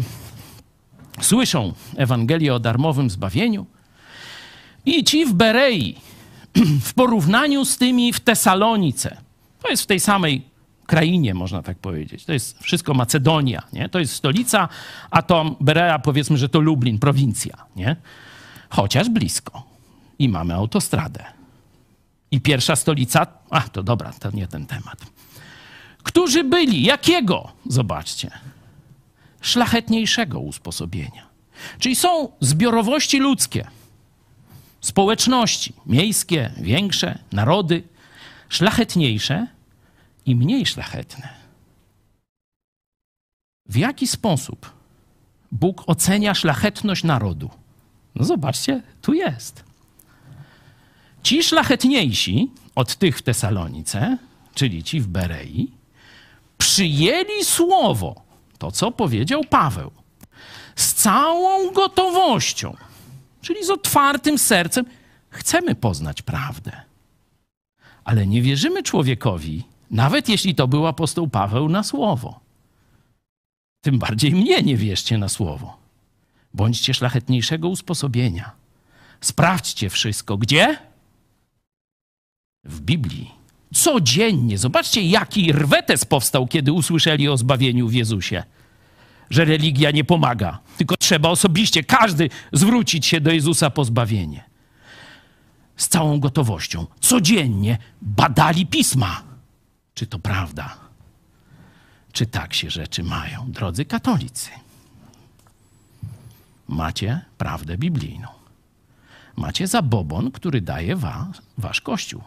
słyszą Ewangelię o darmowym zbawieniu. I ci w Berei, *clears throat* w porównaniu z tymi w Tesalonice, to jest w tej samej krainie, można tak powiedzieć. To jest wszystko Macedonia, nie? To jest stolica, a to Berea, powiedzmy, że to Lublin, prowincja, nie? chociaż blisko. I mamy autostradę. I pierwsza stolica, a to dobra, to nie ten temat. Którzy byli, jakiego? Zobaczcie. Szlachetniejszego usposobienia. Czyli są zbiorowości ludzkie, społeczności miejskie, większe, narody, szlachetniejsze i mniej szlachetne. W jaki sposób Bóg ocenia szlachetność narodu? No zobaczcie, tu jest. Ci szlachetniejsi od tych w Tesalonice, czyli ci w Berei, przyjęli słowo, to co powiedział Paweł, z całą gotowością, czyli z otwartym sercem. Chcemy poznać prawdę, ale nie wierzymy człowiekowi, nawet jeśli to był apostoł Paweł, na słowo. Tym bardziej mnie nie wierzcie na słowo. Bądźcie szlachetniejszego usposobienia. Sprawdźcie wszystko. Gdzie? W Biblii. Codziennie. Zobaczcie, jaki rwetes powstał, kiedy usłyszeli o zbawieniu w Jezusie. Że religia nie pomaga, tylko trzeba osobiście każdy zwrócić się do Jezusa po zbawienie. Z całą gotowością. Codziennie badali pisma. Czy to prawda? Czy tak się rzeczy mają, drodzy katolicy? Macie prawdę biblijną. Macie zabobon, który daje was, wasz Kościół.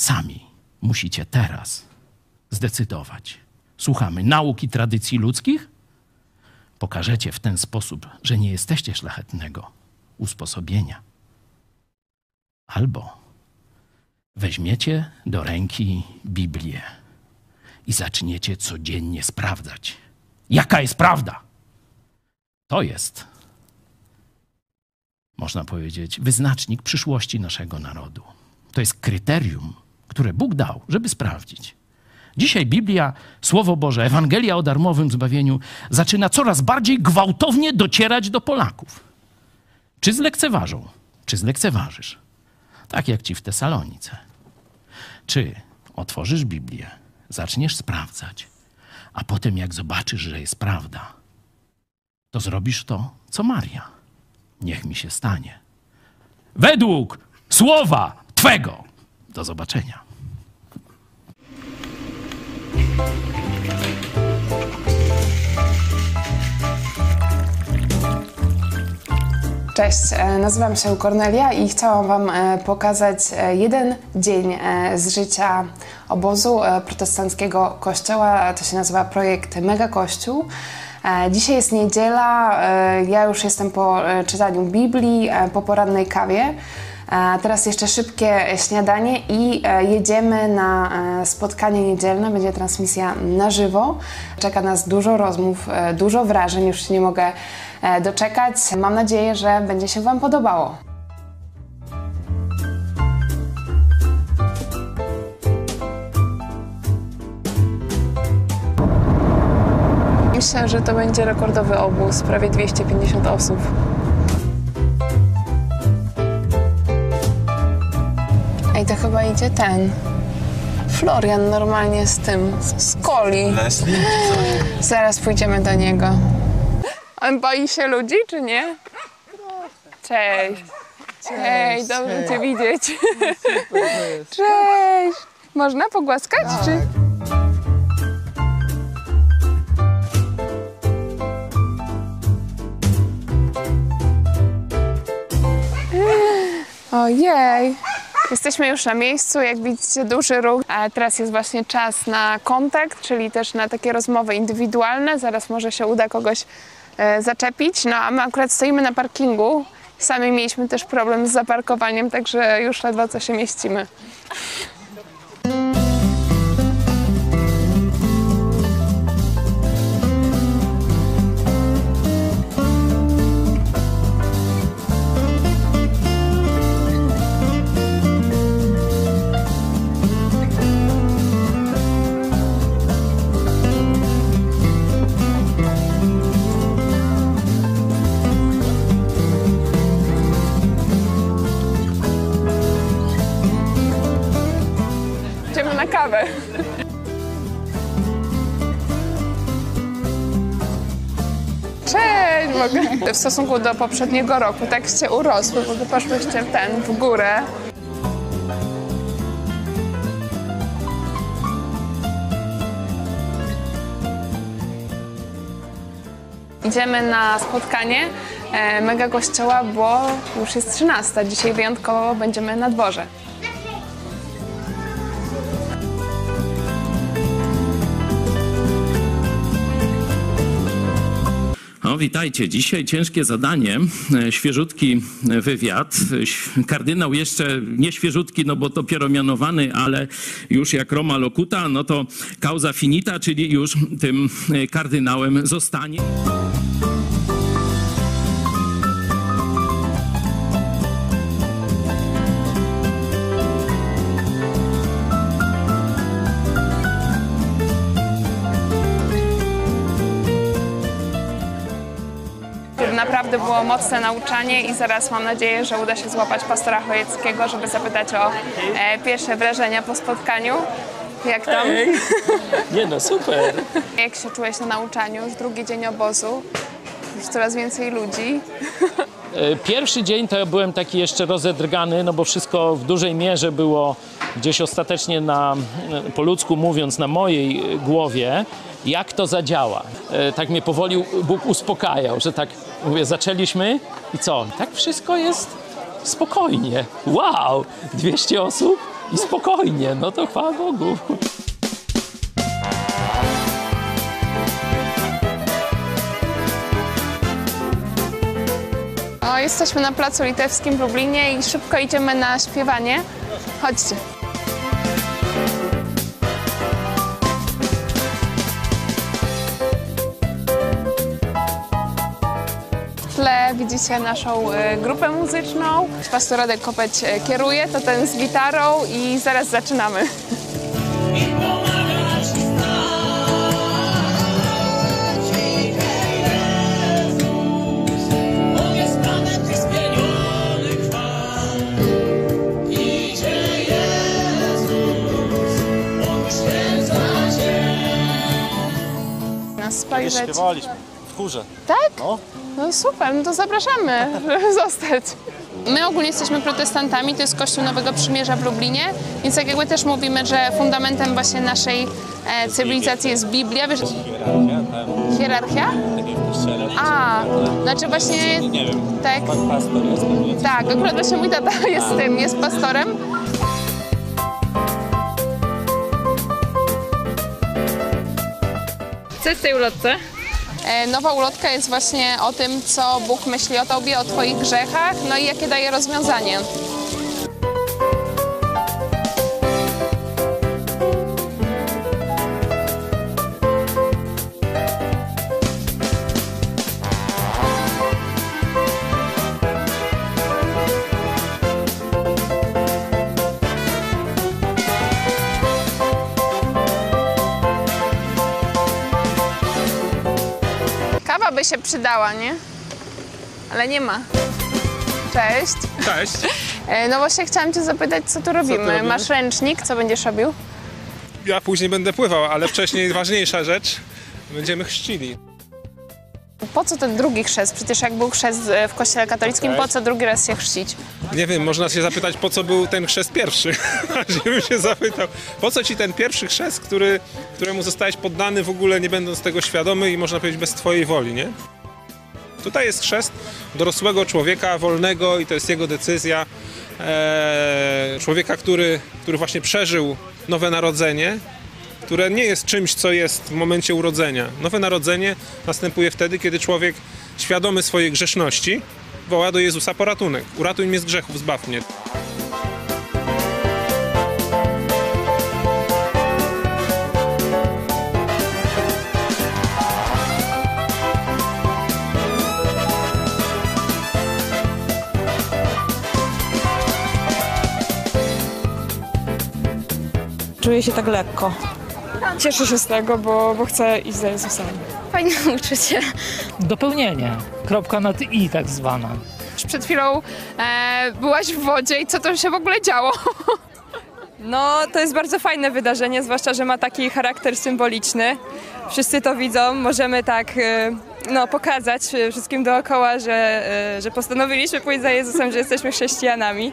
Sami musicie teraz zdecydować. Słuchamy nauk i tradycji ludzkich? Pokażecie w ten sposób, że nie jesteście szlachetnego usposobienia. Albo weźmiecie do ręki Biblię i zaczniecie codziennie sprawdzać, jaka jest prawda. To jest, można powiedzieć, wyznacznik przyszłości naszego narodu. To jest kryterium, które Bóg dał, żeby sprawdzić. Dzisiaj Biblia, Słowo Boże, Ewangelia o darmowym zbawieniu zaczyna coraz bardziej gwałtownie docierać do Polaków. Czy zlekceważą, czy zlekceważysz? Tak jak ci w Tesalonice. Czy otworzysz Biblię, zaczniesz sprawdzać, a potem jak zobaczysz, że jest prawda, to zrobisz to, co Maria. Niech mi się stanie. Według słowa Twego. Do zobaczenia. Cześć, e, nazywam się Kornelia i chciałam Wam e, pokazać e, jeden dzień z życia obozu protestanckiego kościoła. To się nazywa projekt Mega Kościół. Dzisiaj jest niedziela, ja już jestem po czytaniu Biblii, po porannej kawie. Teraz jeszcze szybkie śniadanie i jedziemy na spotkanie niedzielne. Będzie transmisja na żywo. Czeka nas dużo rozmów, dużo wrażeń. Już się nie mogę doczekać. Mam nadzieję, że będzie się Wam podobało. Myślę, że to będzie rekordowy obóz, prawie 250 osób. To chyba idzie ten. Florian normalnie z tym, z coli. Zaraz pójdziemy do niego. On boi się ludzi, czy nie? Cześć. Cześć, dobrze Cię widzieć. Cześć. Można pogłaskać, czy? Ojej. Jesteśmy już na miejscu, jak widzicie duży ruch. A teraz jest właśnie czas na kontakt, czyli też na takie rozmowy indywidualne. Zaraz może się uda kogoś e, zaczepić. No a my akurat stoimy na parkingu. Sami mieliśmy też problem z zaparkowaniem, także już ledwo co się mieścimy. W stosunku do poprzedniego roku tak się urosły, bo poszłyście ten, w górę. Idziemy na spotkanie e, mega kościoła, bo już jest 13. Dzisiaj wyjątkowo będziemy na dworze. O, witajcie. Dzisiaj ciężkie zadanie, e, świeżutki wywiad. Ś- Kardynał jeszcze nie świeżutki, no bo dopiero mianowany, ale już jak Roma locuta, no to causa finita, czyli już tym e, kardynałem zostanie. Było mocne nauczanie i zaraz mam nadzieję, że uda się złapać pastora Chojeckiego, żeby zapytać o e, pierwsze wrażenia po spotkaniu. Jak tam? *laughs* Nie no, super. Jak się czułeś na nauczaniu? Już drugi dzień obozu, już coraz więcej ludzi. E, Pierwszy dzień to ja byłem taki jeszcze rozedrgany, no bo wszystko w dużej mierze było gdzieś ostatecznie na, po ludzku mówiąc, na mojej głowie, jak to zadziała. E, Tak mnie powoli Bóg uspokajał, że tak mówię, zaczęliśmy i co? Tak wszystko jest spokojnie. Wow! 200 osób i spokojnie. No to chwała Bogu. O, jesteśmy na Placu Litewskim w Lublinie i szybko idziemy na śpiewanie. Chodźcie. Widzicie naszą e, grupę muzyczną. Pastor Radek Kopeć e, kieruje, to ten z gitarą i zaraz zaczynamy. Spojrzeć. Śpiewaliśmy w chórze. Tak? No. No super, no to zapraszamy, żeby *laughs* zostać. My ogólnie jesteśmy protestantami, to jest Kościół Nowego Przymierza w Lublinie, więc tak jakby też mówimy, że fundamentem właśnie naszej e, cywilizacji jest Biblia. Wiesz, hierarchia? A, znaczy właśnie... Nie Tak, pan pastor jest tak, akurat właśnie mój tata *laughs* jest tym, jest pastorem. Co jest w tej ulotce? E, Nowa ulotka jest właśnie o tym, co Bóg myśli o tobie, o twoich grzechach, no i jakie daje rozwiązanie. Przydała, nie? Ale nie ma. Cześć. Cześć. E, No właśnie chciałam cię zapytać, co tu robimy? robimy? Masz ręcznik, co będziesz robił? Ja później będę pływał, ale wcześniej *laughs* ważniejsza rzecz. Będziemy chrzcili. Po co ten drugi chrzest? Przecież jak był chrzest e, w kościele katolickim, po co drugi raz się chrzcić? Nie wiem, można się zapytać, po co był ten chrzest pierwszy. *laughs* Żebym się zapytał, po co ci ten pierwszy chrzest, który, któremu zostałeś poddany w ogóle nie będąc tego świadomy i można powiedzieć bez twojej woli, nie? Tutaj jest chrzest dorosłego człowieka, wolnego i to jest jego decyzja. Eee, człowieka, który, który właśnie przeżył nowe narodzenie, które nie jest czymś, co jest w momencie urodzenia. Nowe narodzenie następuje wtedy, kiedy człowiek świadomy swojej grzeszności woła do Jezusa po ratunek. Uratuj mnie z grzechów, zbaw mnie. Czuję się tak lekko. Cieszę się z tego, bo, bo chcę iść za Jezusem. Fajnie *laughs* uczucie. Dopełnienie. Kropka nad i tak zwana. Już przed chwilą e, byłaś w wodzie i co tam się w ogóle działo? No, to jest bardzo fajne wydarzenie, zwłaszcza, że ma taki charakter symboliczny. Wszyscy to widzą, możemy tak e, no, pokazać wszystkim dookoła, że, e, że postanowiliśmy pójść za Jezusem, że jesteśmy chrześcijanami.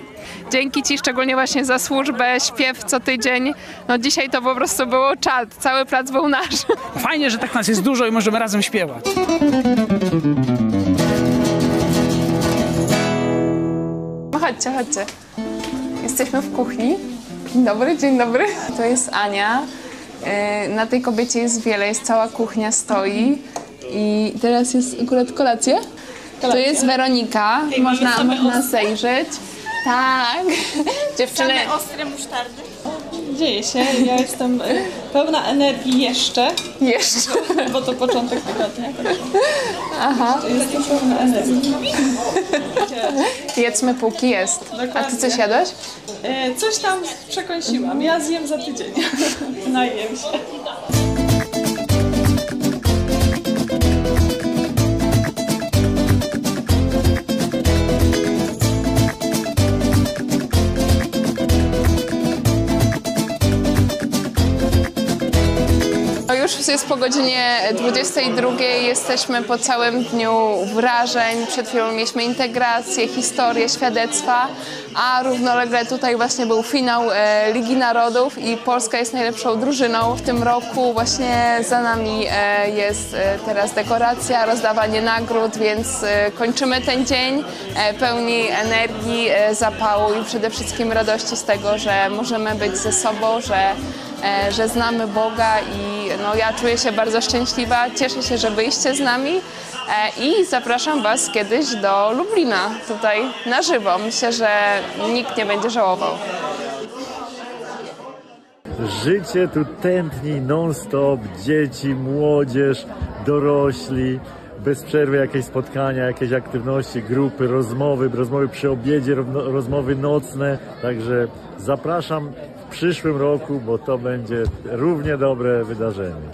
Dzięki Ci szczególnie właśnie za służbę, śpiew co tydzień. No dzisiaj to po prostu było czad, cały plac był nasz. *laughs* Fajnie, że tak nas jest dużo i możemy razem śpiewać. No chodźcie, chodźcie. Jesteśmy w kuchni. Dzień dobry, dzień dobry. To jest Ania. Yy, Na tej kobiecie jest wiele, jest cała kuchnia stoi. I teraz jest akurat kolacja. To jest Weronika. Można, można zejrzeć. Tak. *laughs* Dziewczyny. Same ostre musztardy. Dzieje się, ja jestem y, pełna energii jeszcze. Jeszcze. *laughs* Bo to początek tygodnia. także Aha. Jestem pełna energii. Jedzmy póki jest. A ty coś jadłeś? E, Coś tam przekąsiłam. Ja zjem za tydzień. *laughs* Najem się. Już jest po godzinie 22. Jesteśmy po całym dniu wrażeń. Przed chwilą mieliśmy integrację, historię, świadectwa, a równolegle tutaj właśnie był finał e, Ligi Narodów i Polska jest najlepszą drużyną. W tym roku właśnie za nami e, jest e, teraz dekoracja, rozdawanie nagród, więc kończymy ten dzień pełni energii, zapału i przede wszystkim radości z tego, że możemy być ze sobą, że że znamy Boga i no, ja czuję się bardzo szczęśliwa. Cieszę się, że byliście z nami i zapraszam Was kiedyś do Lublina, tutaj na żywo. Myślę, że nikt nie będzie żałował. Życie tu tętni non-stop, dzieci, młodzież, dorośli, bez przerwy jakieś spotkania, jakieś aktywności, grupy, rozmowy, rozmowy przy obiedzie, rozmowy nocne. Także zapraszam w przyszłym roku, bo to będzie równie dobre wydarzenie.